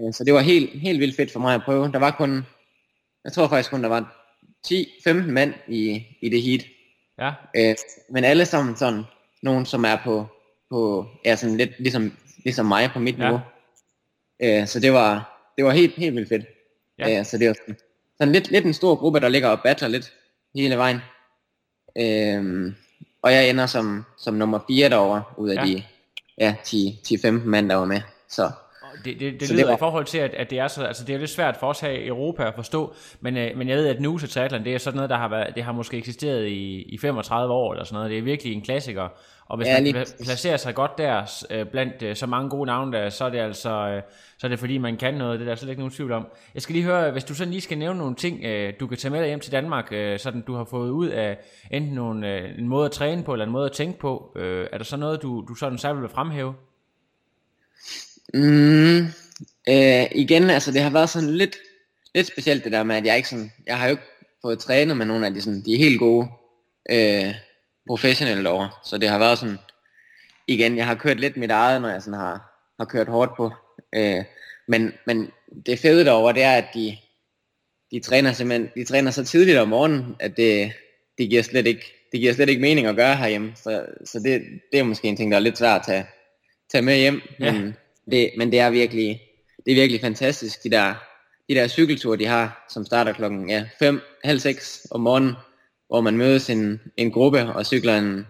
Øh, Så det var helt, helt vildt fedt for mig at prøve. Der var kun, jeg tror faktisk kun, der var 10-15 mand i, i det heat. Ja. Øh, men alle sammen sådan, nogen som er på, på ja, sådan lidt ligesom, ligesom mig på mit Ja. niveau. Øh, så det var, det var helt, helt vildt fedt. Ja. Ja. Øh, så det var sådan, sådan lidt, lidt en stor gruppe, der ligger og battler lidt hele vejen. Øhm, og jeg ender som, som nummer 4 derovre, ud af Ja. ja. de ja, 10-15 mand, der var med. Så Det, det, det Så lyder det var- i forhold til, at, at det er så, altså det er lidt svært for os her i Europa at forstå, men, øh, men jeg ved, at Nusa Triathlon, det er sådan noget, der har været, det har måske eksisteret i, i 35 år eller sådan noget. Det er virkelig en klassiker. Og hvis Ja, man lige placerer sig godt der, øh, blandt øh, så mange gode navne der, så er det altså, øh, så er det fordi, man kan noget. Det er der slet ikke nogen tvivl om. Jeg skal lige høre, hvis du sådan lige skal nævne nogle ting, øh, du kan tage med dig hjem til Danmark, øh, sådan du har fået ud af enten nogle, øh, en måde at træne på, eller en måde at tænke på. Øh, er der så noget, du, du sådan særligt vil fremhæve? Mm, øh, igen, altså det har været sådan lidt, lidt specielt det der med, at jeg ikke sådan, jeg har jo ikke fået trænet med nogle af de, sådan, de helt gode øh, professionelle derovre, så det har været sådan, igen, jeg har kørt lidt mit eget, når jeg sådan har, har kørt hårdt på, øh, men, men det fede derovre, det er, at de, de træner simpelthen, de træner så tidligt om morgenen, at det, det giver slet ikke, det giver slet ikke mening at gøre herhjemme, så, så det, det er måske en ting, der er lidt svært at tage, tage med hjem, Ja. men, det, men det er virkelig, det er virkelig fantastisk, de der, de der cykelture, de har, som starter klokken ja, 5, halv 6 om morgenen, hvor man mødes en, en gruppe og cykler en,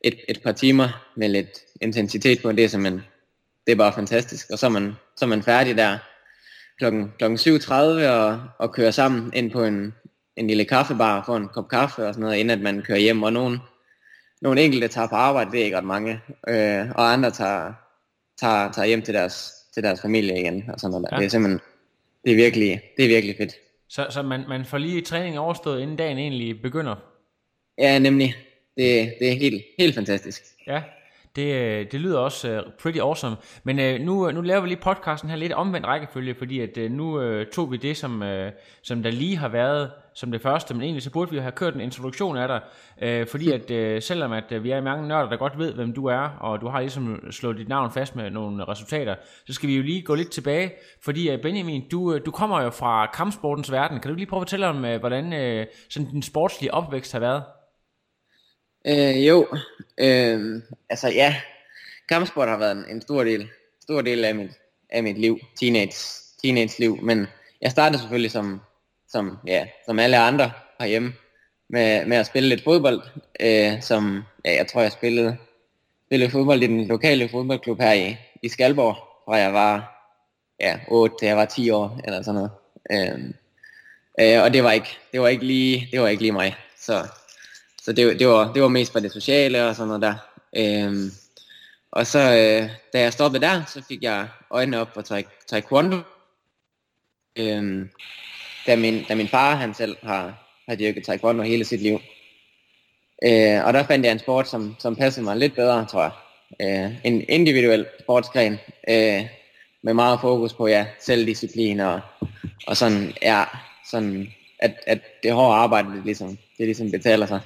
et, et par timer med lidt intensitet på, det er simpelthen, det er bare fantastisk, og så er man, så er man færdig der klokken, klokken 7.30 og, og kører sammen ind på en, en lille kaffebar og får en kop kaffe og sådan noget, inden at man kører hjem, og nogen, nogle enkelte tager på arbejde, det er ikke ret mange, øh, og andre tager, tager, tager hjem til deres, til deres familie igen, og sådan noget. Ja. Det er simpelthen, det er virkelig, det er virkelig fedt. Så, så man, man får lige træning overstået, inden dagen egentlig begynder. Ja, nemlig. Det, det er helt, helt fantastisk. Ja, det, øh, det lyder også uh, pretty awesome. Men uh, nu, nu laver vi lige podcasten her lidt omvendt rækkefølge, fordi at uh, nu uh, tog vi det, som, uh, som der lige har været som det første, men egentlig så burde vi have kørt en introduktion af dig, uh, fordi at uh, selvom at uh, vi er mange nørder, der godt ved, hvem du er, og du har ligesom slået dit navn fast med nogle resultater, så skal vi jo lige gå lidt tilbage, fordi uh, Benjamin, du, uh, du kommer jo fra kampsportens verden. Kan du lige prøve at fortælle om, uh, hvordan uh, sådan din sportslige opvækst har været? Øh, jo, øh, altså ja, kampsport har været en, en stor del, stor del af mit, af mit liv, teenage, teenage liv, men jeg startede selvfølgelig som, som, ja, som alle andre herhjemme med, med at spille lidt fodbold, øh, som, ja, jeg tror jeg spillede, spillede fodbold i den lokale fodboldklub her i, i Skalborg, fra jeg var, ja, 8 til jeg var 10 år, eller sådan noget. Øh, øh, og det var ikke, det var ikke lige, det var ikke lige mig, så så det, det, var, det var mest for det sociale og sådan noget der. Øh, og så øh, da jeg stoppede der, så fik jeg øjnene op for taekwondo. Øh, da, min, da min far, han selv har, har dyrket taekwondo hele sit liv. Øh, og der fandt jeg en sport, som, som passede mig lidt bedre, tror jeg. Øh, en individuel sportsgren, øh, med meget fokus på ja, selvdisciplin og, og sådan, ja, sådan at, at det hårde arbejde, det ligesom, det ligesom betaler sig.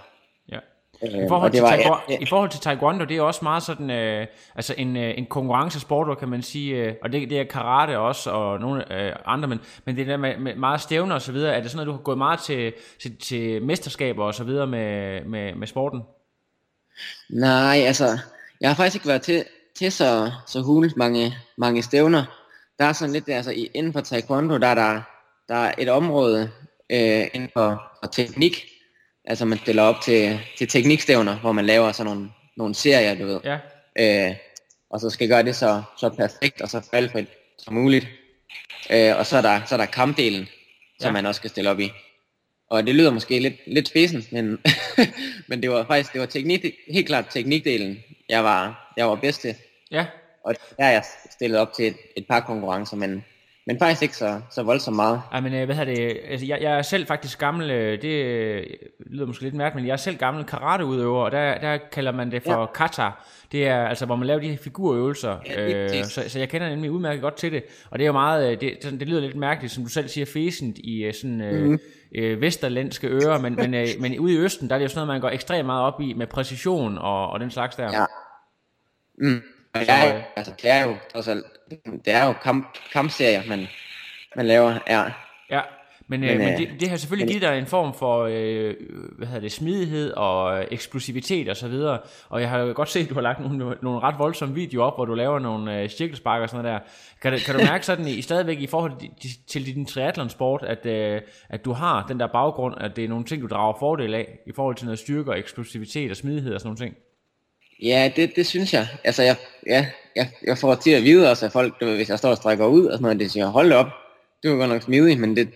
Øh, I forhold, til var, taekwondo, ja, I forhold til taekwondo, det er også meget sådan, øh, altså en, øh, en konkurrencesport, kan man sige, øh, og det, det er karate også, og nogle øh, andre, men, men det der med, med meget stævner og så videre, er det sådan, at du har gået meget til, til, til mesterskaber og så videre med, med, med sporten? Nej, altså, jeg har faktisk ikke været til, til så, så hulens mange, mange stævner. Der er sådan lidt, altså inden for taekwondo, der er der, der er et område øh, inden for, for teknik. Altså man stiller op til, til teknikstævner, hvor man laver sådan nogle, nogle serier, du ved. Ja, Øh, og så skal gøre det så, så perfekt og så fejlfrit som muligt. Øh, og så er der, så er der kampdelen, som Ja. man også skal stille op i. Og det lyder måske lidt, lidt spidsen, men, [LAUGHS] men det var faktisk det var teknik, helt klart teknikdelen, jeg var, jeg var bedst til. ja, Og der er jeg stillet op til et, et par konkurrencer, men, men faktisk ikke så, så voldsomt meget. Ej, men øh, hvad hedder det, altså, jeg, jeg er selv faktisk gammel, øh, det øh, lyder måske lidt mærkeligt, men jeg er selv gammel karateudøver, og der, der kalder man det for ja. kata. Det er altså, hvor man laver de her figurøvelser, Ja, øh, så, så jeg kender nemlig udmærket godt til det, og det er jo meget, det, sådan, det lyder lidt mærkeligt, som du selv siger, fæsent i sådan øh, Mhm. øh, vesterlandske ører, men, men, øh, men ude i Østen, der er det jo sådan noget, man går ekstremt meget op i med præcision og, og den slags der. Ja. Mm. Og jeg, altså, det er jo trods alt, det er jo kamp, kampserier, man, man laver. Ja. Ja, Men, men, øh, men det, det har selvfølgelig givet dig en form for øh, hvad hedder det, smidighed og eksplosivitet og så videre. Og jeg har godt set, at du har lagt nogle, nogle ret voldsomme videoer op, hvor du laver nogle øh, cirkelspark og sådan noget der. Kan, kan du mærke sådan i, stadigvæk i forhold til, til din triathlonsport, at, øh, at du har den der baggrund, at det er nogle ting, du drager fordel af i forhold til noget styrke og eksplosivitet og smidighed og sådan nogle ting? Ja, det, det synes jeg. Altså, jeg, ja, jeg, jeg får til at vide også, at folk, hvis jeg står og strækker ud, og sådan noget, det siger, hold op, det var godt nok smidigt, men det,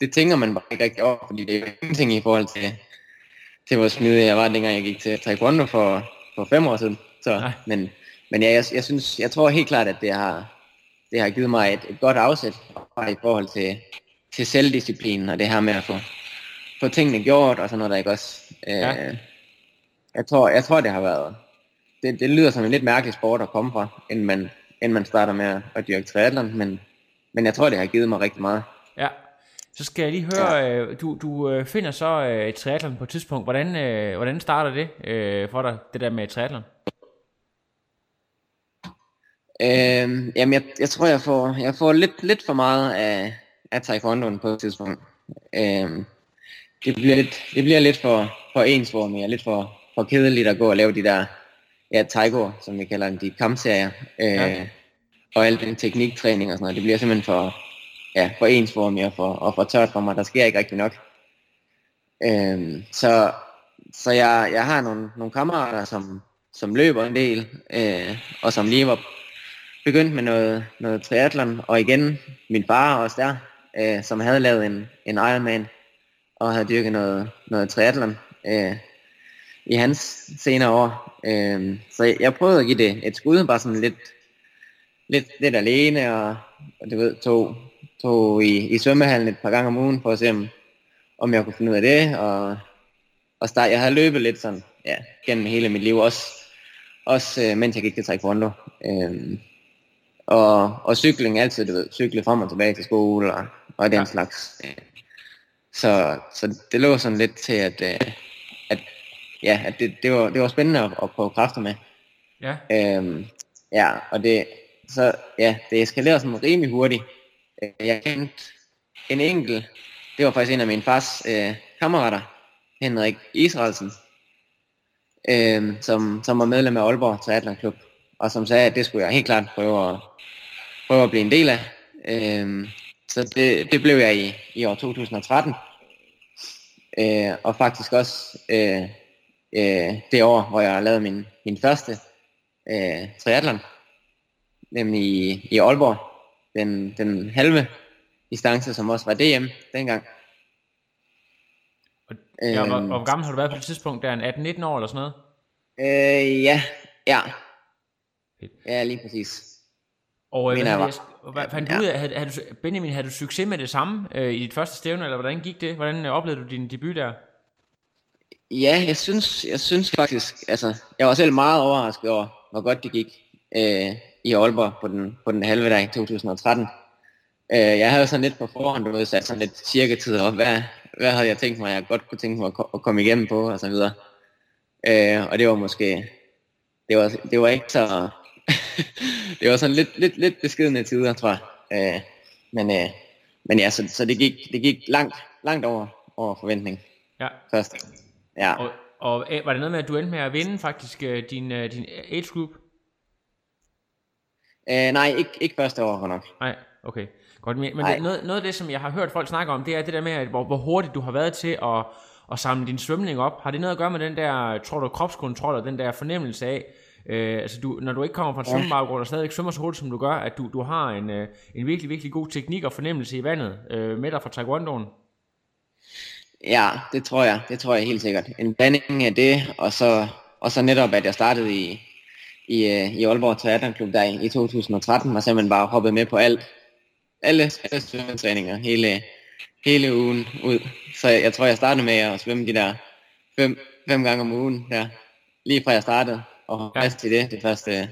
det tænker man bare ikke rigtig over, fordi det er ingenting i forhold til, til hvor smidig jeg var, dengang jeg gik til taekwondo for, for fem år siden. Så, men, men ja, jeg, jeg, synes, jeg tror helt klart, at det har, det har givet mig et, et godt afsæt i forhold til, til selvdisciplinen og det her med at få, få tingene gjort og sådan noget der ikke også. Øh, ja. jeg, tror, jeg tror, det har været, det, det lyder som en lidt mærkelig sport at komme fra, inden man, inden man starter med at, dyrke triathlon, men, men jeg tror, det har givet mig rigtig meget. Ja, så skal jeg lige høre, ja. øh, du, du øh, finder så øh, et triathlon på et tidspunkt. Hvordan, hvordan starter det for dig, det der med triathlon? Øh, jamen, jeg, jeg tror, jeg får, jeg får lidt, lidt for meget af, af taekwondoen på et tidspunkt. Øh, det, bliver lidt, det bliver lidt for, for ensformigt og lidt for, for kedeligt at gå og lave de der ja, taiko, som vi kalder dem, de kampserier. Øh, ja. Og al den tekniktræning og sådan noget. Det bliver simpelthen for, ja, for ensformigt og for, og for tørt for mig. Der sker ikke rigtig nok. Øhm, så så jeg, jeg har nogle, nogle kammerater, som, som løber en del, øh, og som lige var begyndt med noget, noget triathlon, og igen min far også der, øh, som havde lavet en, en Ironman, og havde dyrket noget, noget triathlon øh, i hans senere år. Øh, så jeg prøvede at give det et skud, bare sådan lidt, lidt, lidt alene, og, og du ved, tog, tog i, i svømmehallen et par gange om ugen, for at se, om, om jeg kunne finde ud af det, og, og start, jeg havde løbet lidt sådan, ja, gennem hele mit liv, også, også øh, mens jeg gik til taekwondo. Øhm, og, og cykling altid, du ved, cykle frem og tilbage til skole, og, og den ja. slags. Så, så det lå sådan lidt til, at, øh, at, ja, at det, det, var, det var spændende at, at prøve kræfter med. Ja. Øhm, ja, og det, så, ja, det eskalerede sådan rimelig hurtigt. Øh, jeg kendte en enkelt, det var faktisk en af min fars øh, kammerater, Henrik Israelsen, øh, som, som var medlem af Aalborg Triathlon Klub, og som sagde, at det skulle jeg helt klart prøve at, prøve at blive en del af. Øh, så det, det blev jeg i, i år 2013. Øh, og faktisk også øh, øh, det år, hvor jeg lavede min, min første øh, triathlon, nemlig i, i Aalborg, den, den halve distance, som også var DM dengang. Og, ja, hvor, øhm, hvor gammel har du været på det tidspunkt? Der en 18-19 år eller sådan noget? Øh, ja, ja. Ja, lige præcis. Og øh, hvad, hvad, hvad fandt du ud af, havde, havde du, Benjamin, havde du succes med det samme øh, i dit første stævne, eller hvordan gik det? Hvordan øh, oplevede du din debut der? Ja, jeg synes, jeg synes faktisk, altså, jeg var selv meget overrasket over, hvor godt det gik øh, i Aalborg på den, på den halve dag i 2013. Øh, jeg havde sådan lidt på forhånd, du ved, sat sådan lidt cirka tid op, hvad, hvad havde jeg tænkt mig, jeg godt kunne tænke mig at, at komme igennem på, og så videre. Øh, og det var måske, det var, det var ikke så, [LAUGHS] det var sådan lidt, lidt, lidt beskidende tider, tror jeg. Øh, men, øh, men ja, så, så det, gik, det gik langt, langt over, over forventning. Ja. Først. Ja. Og, og øh, var det noget med, at du endte med at vinde faktisk øh, din, din age group? Øh, nej, ikke, ikke første år, nok. Nej, okay. Godt, men, det, noget, noget af det, som jeg har hørt folk snakke om, det er det der med, at hvor, hvor hurtigt du har været til at, at samle din svømning op. Har det noget at gøre med den der, tror du, kropskontrol og den der fornemmelse af, øh, altså du, når du ikke kommer fra en svømmebaggrund og stadig svømmer så hurtigt, som du gør, at du, du har en, øh, en virkelig, virkelig god teknik og fornemmelse i vandet øh, med dig fra taekwondoen? Ja, det tror jeg. Det tror jeg helt sikkert. En blanding af det, og så, og så netop, at jeg startede i, i, øh, i Aalborg Triathlon Klub der i 2013, og simpelthen bare hoppet med på alt. Alle svømmetræninger hele, hele ugen ud. Så jeg, jeg tror, jeg startede med at svømme de der fem, fem gange om ugen der, lige fra jeg startede, og ja. til det, det første,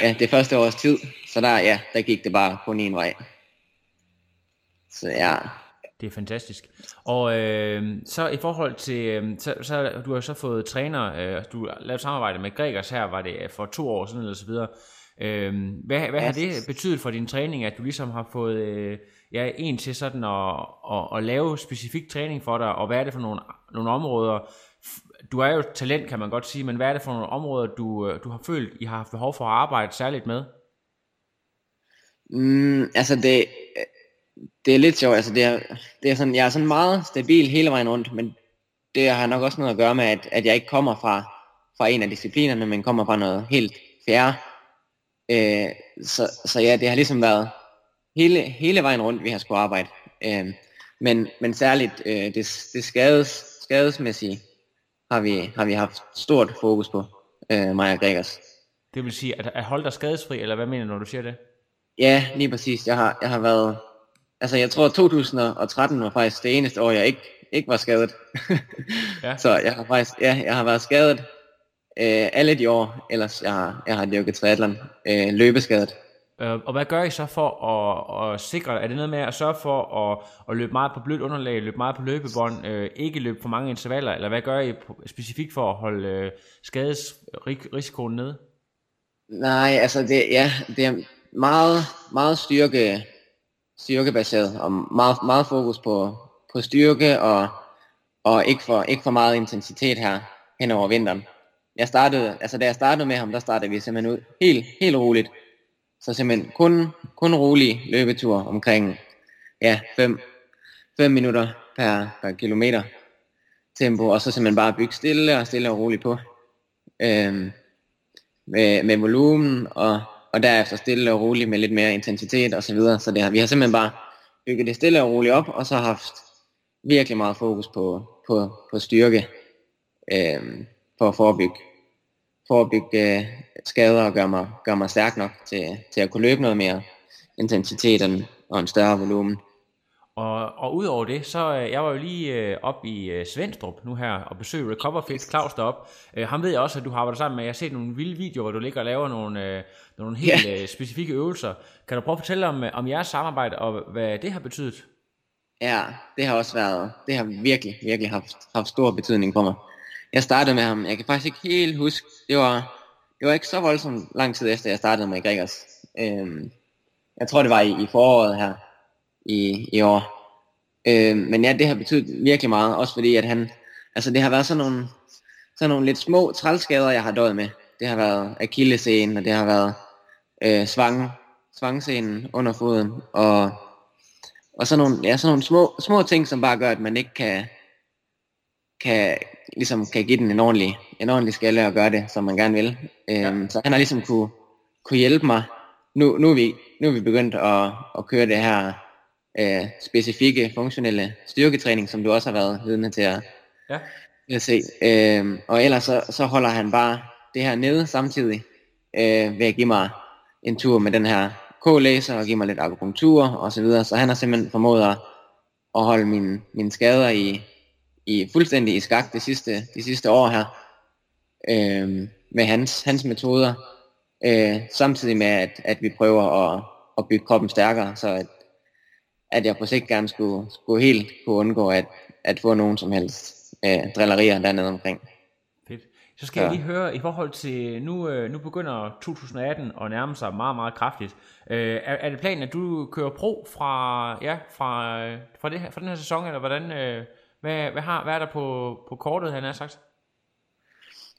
ja, det første års tid. Så der, ja, der gik det bare kun en vej. Så ja, det er fantastisk. Og øh, så i forhold til, øh, så, så du har så fået træner, øh, du har lavet samarbejde med Gregers her, var det for to år siden eller så videre. Øh, hvad hvad har det betydet for din træning, at du ligesom har fået øh, ja, en til sådan at, at, at lave specifik træning for dig, og hvad er det for nogle, nogle områder, du er jo talent, kan man godt sige, men hvad er det for nogle områder, du, øh, du har følt, I har haft behov for at arbejde særligt med? Mm, altså det, det er lidt sjovt, altså det er, det er sådan, jeg er sådan meget stabil hele vejen rundt, men det har nok også noget at gøre med, at, at jeg ikke kommer fra, fra en af disciplinerne, men kommer fra noget helt fjerde. Øh, så, så ja, det har ligesom været hele, hele vejen rundt, vi har skulle arbejde. Øh, men, men særligt øh, det, det skades, skadesmæssige har vi, har vi haft stort fokus på, øh, mig og Gregers. Det vil sige, at, at holde dig skadesfri, eller hvad mener du, når du siger det? Ja, lige præcis. Jeg har, jeg har været... Altså, jeg tror, 2013 var faktisk det eneste år, jeg ikke, ikke var skadet. [LAUGHS] ja. Så jeg har faktisk... Ja, jeg har været skadet øh, alle de år, ellers jeg har, jeg har dyrket triathlon øh, løbeskadet. Øh, og hvad gør I så for at, at sikre, er det noget med at sørge for at, at løbe meget på blødt underlag, løbe meget på løbebånd, øh, ikke løbe for mange intervaller, eller hvad gør I specifikt for at holde øh, skadesrisikoen nede? Nej, altså det, ja, det er meget, meget styrke, styrkebaseret, og meget, meget fokus på, på styrke, og, og ikke, for, ikke for meget intensitet her hen over vinteren. Jeg startede, altså da jeg startede med ham, der startede vi simpelthen ud helt, helt roligt, så simpelthen kun, kun rolig løbetur omkring ja, 5 minutter per, per kilometer tempo, og så simpelthen bare bygge stille og stille og roligt på. Øhm, med, med volumen, og, og derefter stille og roligt med lidt mere intensitet og så videre. Så det har, vi har simpelthen bare bygget det stille og roligt op, og så haft virkelig meget fokus på, på, på styrke, øh, for at forebygge, forebygge øh, skader og gøre mig, gøre mig stærk nok til, til at kunne løbe noget mere intensitet og en større volumen. Og, og udover det, så øh, jeg var jo lige øh, op i øh, Svendstrup nu her og besøge Recover Fit Claus derop. Øh, ham ved jeg også, at du har arbejdet sammen med. Jeg har set nogle vilde videoer, hvor du ligger og laver nogle, øh, nogle helt yeah. øh, specifikke øvelser. Kan du prøve at fortælle om, øh, om jeres samarbejde og hvad det har betydet? Ja, det har også været, det har virkelig, virkelig haft, haft stor betydning for mig. Jeg startede med ham, jeg kan faktisk ikke helt huske, det var, det var ikke så voldsomt lang tid efter, jeg startede med Gregers. Øhm, jeg tror, det var i, i foråret her i, i år. Øhm, men ja, det har betydet virkelig meget, også fordi, at han, altså det har været sådan nogle, sådan nogle lidt små trælskader, jeg har døjet med. Det har været akillescenen, og det har været øh, svang, svangscenen under foden, og, og sådan nogle, ja, sådan nogle små, små ting, som bare gør, at man ikke kan, kan, ligesom kan give den en ordentlig, en ordentlig skalle og gøre det, som man gerne vil. Øhm, ja. Så han har ligesom kunne, kunne hjælpe mig. Nu, nu, er vi, nu er vi begyndt at, at køre det her øh, specifikke funktionelle styrketræning, som du også har været vidne til at, ja. at se. Øhm, og ellers så, så holder han bare det her nede samtidig øh, ved at give mig en tur med den her K-laser og give mig lidt akupunktur og så videre. Så han har simpelthen formået at, at holde mine, mine skader i, i fuldstændig i skak de sidste, de sidste år her øh, med hans, hans metoder, øh, samtidig med at, at vi prøver at, at bygge kroppen stærkere, så at, at jeg på sigt gerne skulle, skulle helt kunne undgå at, at få nogen som helst øh, drillerier dernede omkring. Fedt. Så skal ja. jeg lige høre, i forhold til, nu, øh, nu begynder 2018 at nærme sig meget, meget kraftigt. Øh, er, er det planen, at du kører pro fra, ja, fra, fra, det her, fra den her sæson, eller hvordan, øh, hvad, hvad, har, hvad er der på, på kortet, han har sagt?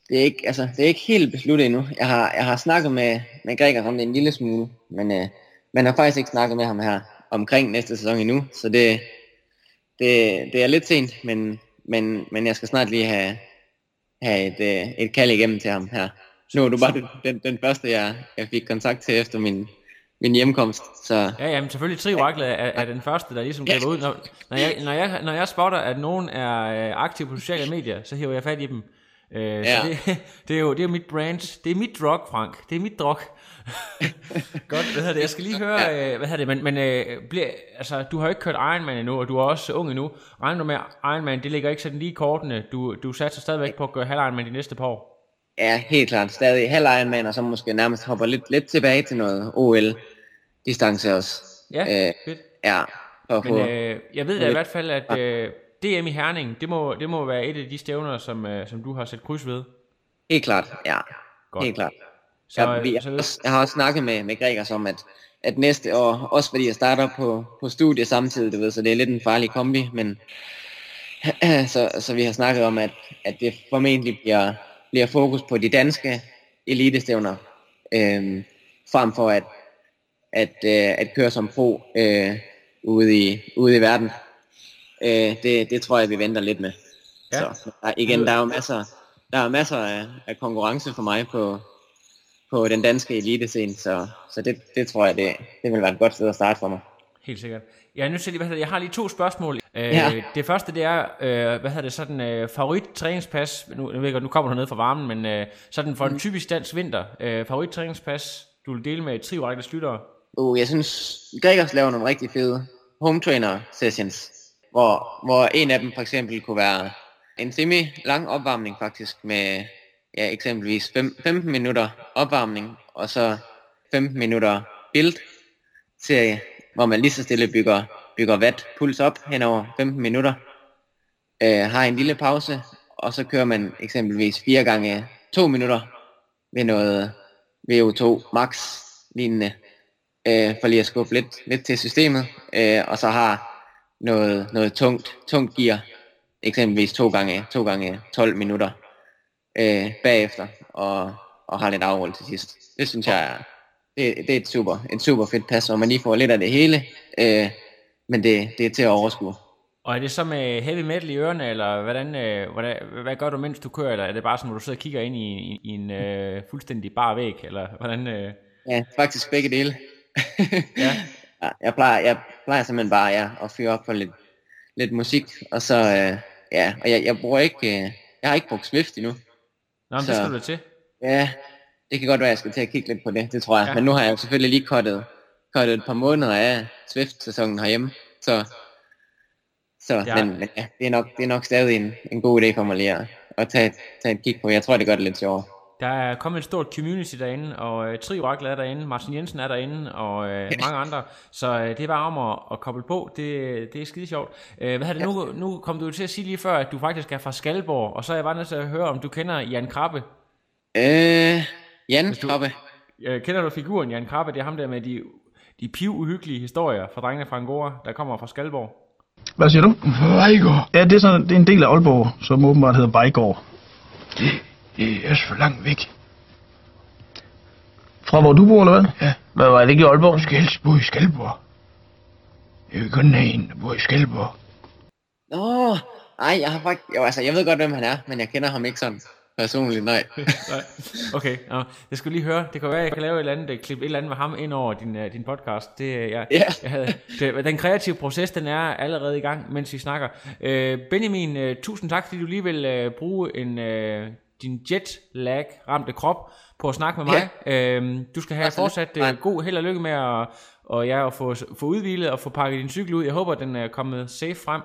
Det er, ikke, altså, det er ikke helt besluttet endnu. Jeg har, jeg har snakket med, med Gregor om det en lille smule, men øh, man har faktisk ikke snakket med ham her omkring næste sæson endnu, så det, det, det er lidt sent, men, men, men jeg skal snart lige have, have et, øh, et kald igennem til ham her. Nu er du bare den, den, den første, jeg, jeg fik kontakt til efter min, min hjemkomst. Så. Ja, jamen selvfølgelig Trioraklet er, er den første, der ligesom griber ud. Når, når, jeg, når, jeg, når jeg spotter, at nogen er øh, aktiv på sociale medier, så hiver jeg fat i dem. Øh, ja. Så det, [LAUGHS] det, er jo det er mit brand. Det er mit drug, Frank. Det er mit drug. [LAUGHS] Godt, hvad hedder det? Jeg skal lige høre, ja. øh, hvad hedder det, men, men øh, bliver, altså, du har ikke kørt Ironman endnu, og du er også ung endnu. Regner du med, Ironman, det ligger ikke sådan lige i kortene. Du, du satser stadigvæk på at gøre halv Ironman de næste par år. Ja, helt klart. Stadig halv Ironman, og så måske nærmest hopper lidt, lidt tilbage til noget OL-distance også. Ja, øh, fedt. Ja, for Men øh, jeg ved da i hvert fald, at øh, DM i Herning, det må, det må være et af de stævner, som, øh, som du har sat kryds ved. Helt klart, ja. Godt. Helt klart. Så, ja, vi, så, jeg, jeg har også snakket med, med Gregers om, at, at næste år, også fordi jeg starter på, på studie samtidig, du ved, så det er lidt en farlig kombi, men [CLEARS THROAT] så, så vi har snakket om, at, at det formentlig bliver, bliver fokus på de danske elitestævner, øh, frem for at, at, øh, at køre som pro øh, ude, i, ude i verden. Øh, det, det tror jeg, vi venter lidt med. Ja. Så der, igen, der er jo masser, der er masser af, af konkurrence for mig på, på den danske elitescene, så, så det, det tror jeg, det, det vil være et godt sted at starte for mig. Helt sikkert. Ja, nu lige, hvad hedder, jeg har lige to spørgsmål. Øh, ja. Det første, det er, øh, hvad hedder det, sådan øh, favorit træningspas, nu, nu, ved jeg, nu kommer du ned fra varmen, men øh, sådan for en mm. typisk dansk vinter, øh, favorit træningspas, du vil dele med tre række lyttere? Uh, jeg synes, Gregers laver nogle rigtig fede home trainer sessions, hvor, hvor en af dem for eksempel kunne være en semi lang opvarmning faktisk med ja, eksempelvis 5, 15 minutter opvarmning og så 15 minutter build serie, hvor man lige så stille bygger, bygger watt puls op hen over 15 minutter, øh, har en lille pause, og så kører man eksempelvis 4 gange 2 minutter ved noget VO2 max lignende, øh, for lige at skubbe lidt, lidt til systemet, øh, og så har noget, noget tungt, tungt gear, eksempelvis 2 gange, 2 gange 12 minutter øh, bagefter, og, og har lidt afhold til sidst. Det synes jeg er, det, det er et super, et super fedt pas, og man lige får lidt af det hele, øh, men det, det er til at overskue. Og er det så med heavy metal i ørerne, eller hvordan, øh, hvordan, hvad gør du, mens du kører, eller er det bare sådan, hvor du sidder og kigger ind i, i, i en øh, fuldstændig bar væg, eller hvordan? Øh... Ja, faktisk begge dele. [LAUGHS] ja. jeg, plejer, jeg plejer simpelthen bare ja, at fyre op for lidt, lidt musik, og så, øh, ja, og jeg, jeg bruger ikke, øh, jeg har ikke brugt Swift endnu. Nå, men så, det skal du til. Ja, det kan godt være, at jeg skal til at kigge lidt på det, det tror jeg. Ja. Men nu har jeg jo selvfølgelig lige kottet, kottet et par måneder af Swift-sæsonen herhjemme, så, så ja. men, men ja, det er, nok, det er nok stadig en, en god idé for mig lige at, at tage, tage et kig på. Jeg tror, det gør det lidt sjovere. Der er kommet et stort community derinde, og uh, Tri Oracle er derinde, Martin Jensen er derinde, og uh, [LAUGHS] mange andre. Så uh, det er bare om at, at koble på. Det, det er skide sjovt. Uh, hvad er det nu? Nu kom du til at sige lige før, at du faktisk er fra Skalborg, og så er jeg bare nødt til at høre, om du kender Jan Krabbe. Øh, Jan du, Krabbe. Uh, kender du figuren Jan Krabbe? Det er ham der med de, de piv uhyggelige historier fra drengene fra Angora, der kommer fra Skalborg. Hvad siger du? Vejgaard. Ja, det er, sådan, det er en del af Aalborg, som åbenbart hedder Vejgaard. Det, er så langt væk. Fra hvor du bor, eller hvad? Ja. Hvad var det ikke i Aalborg? Du skal helst bo i Skalborg. Jeg vil kun have en, der bor i Skalborg. Nå, ej, jeg har faktisk... Jo, altså, jeg ved godt, hvem han er, men jeg kender ham ikke sådan personligt, nej. [LAUGHS] nej. Okay, nå, jeg skulle lige høre. Det kan være, at jeg kan lave et eller andet, klip et eller andet med ham ind over din, uh, din podcast. Det, jeg, yeah. jeg havde, det, den kreative proces, den er allerede i gang, mens vi snakker. Uh, Benjamin, uh, tusind tak, fordi du lige vil uh, bruge en, uh, din jet-lag ramte krop på at snakke med mig. Ja. Uh, du skal have fortsat uh, god held og lykke med at, og ja, at få, få udvilet og få pakket din cykel ud. Jeg håber, den er kommet safe frem.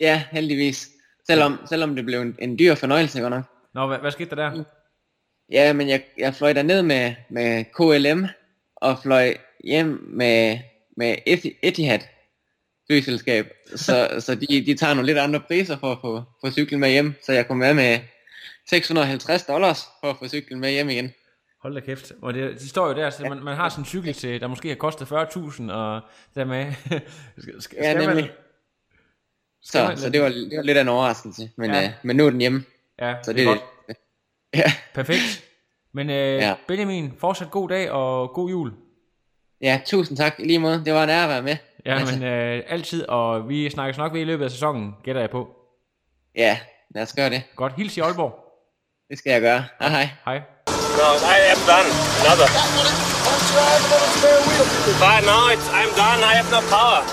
Ja, heldigvis. Selvom, selvom det blev en, en dyr fornøjelse, godt nok. Nå, hvad, hvad skete der der? Ja, men jeg, jeg fløj ned med, med KLM, og fløj hjem med, med Etihad flyselskab. Så, [LAUGHS] så de, de tager nogle lidt andre priser for at få, få cyklen med hjem. Så jeg kom med med 650 dollars for at få cyklen med hjem igen. Hold da kæft. Og det, de står jo der, så man, man har sådan en cykel til, der måske har kostet 40.000, og dermed... [LAUGHS] skal, skal ja, nemlig. Man, så, man, så det, var, det var lidt af en overraskelse, men, ja. øh, men nu er den hjemme. Ja, så det, det er godt. [LAUGHS] Ja. Perfekt. Men øh, ja. Benjamin, fortsat god dag og god jul. Ja, tusind tak lige måde. Det var en ære at være med. Ja, altså. men øh, altid, og vi snakkes nok ved i løbet af sæsonen, gætter jeg på. Ja, lad os gøre det. Godt, hils i Aalborg. Det skal jeg gøre. Hej hej. Hej. No, I am done. Another. Now it's, I'm done. I have no power.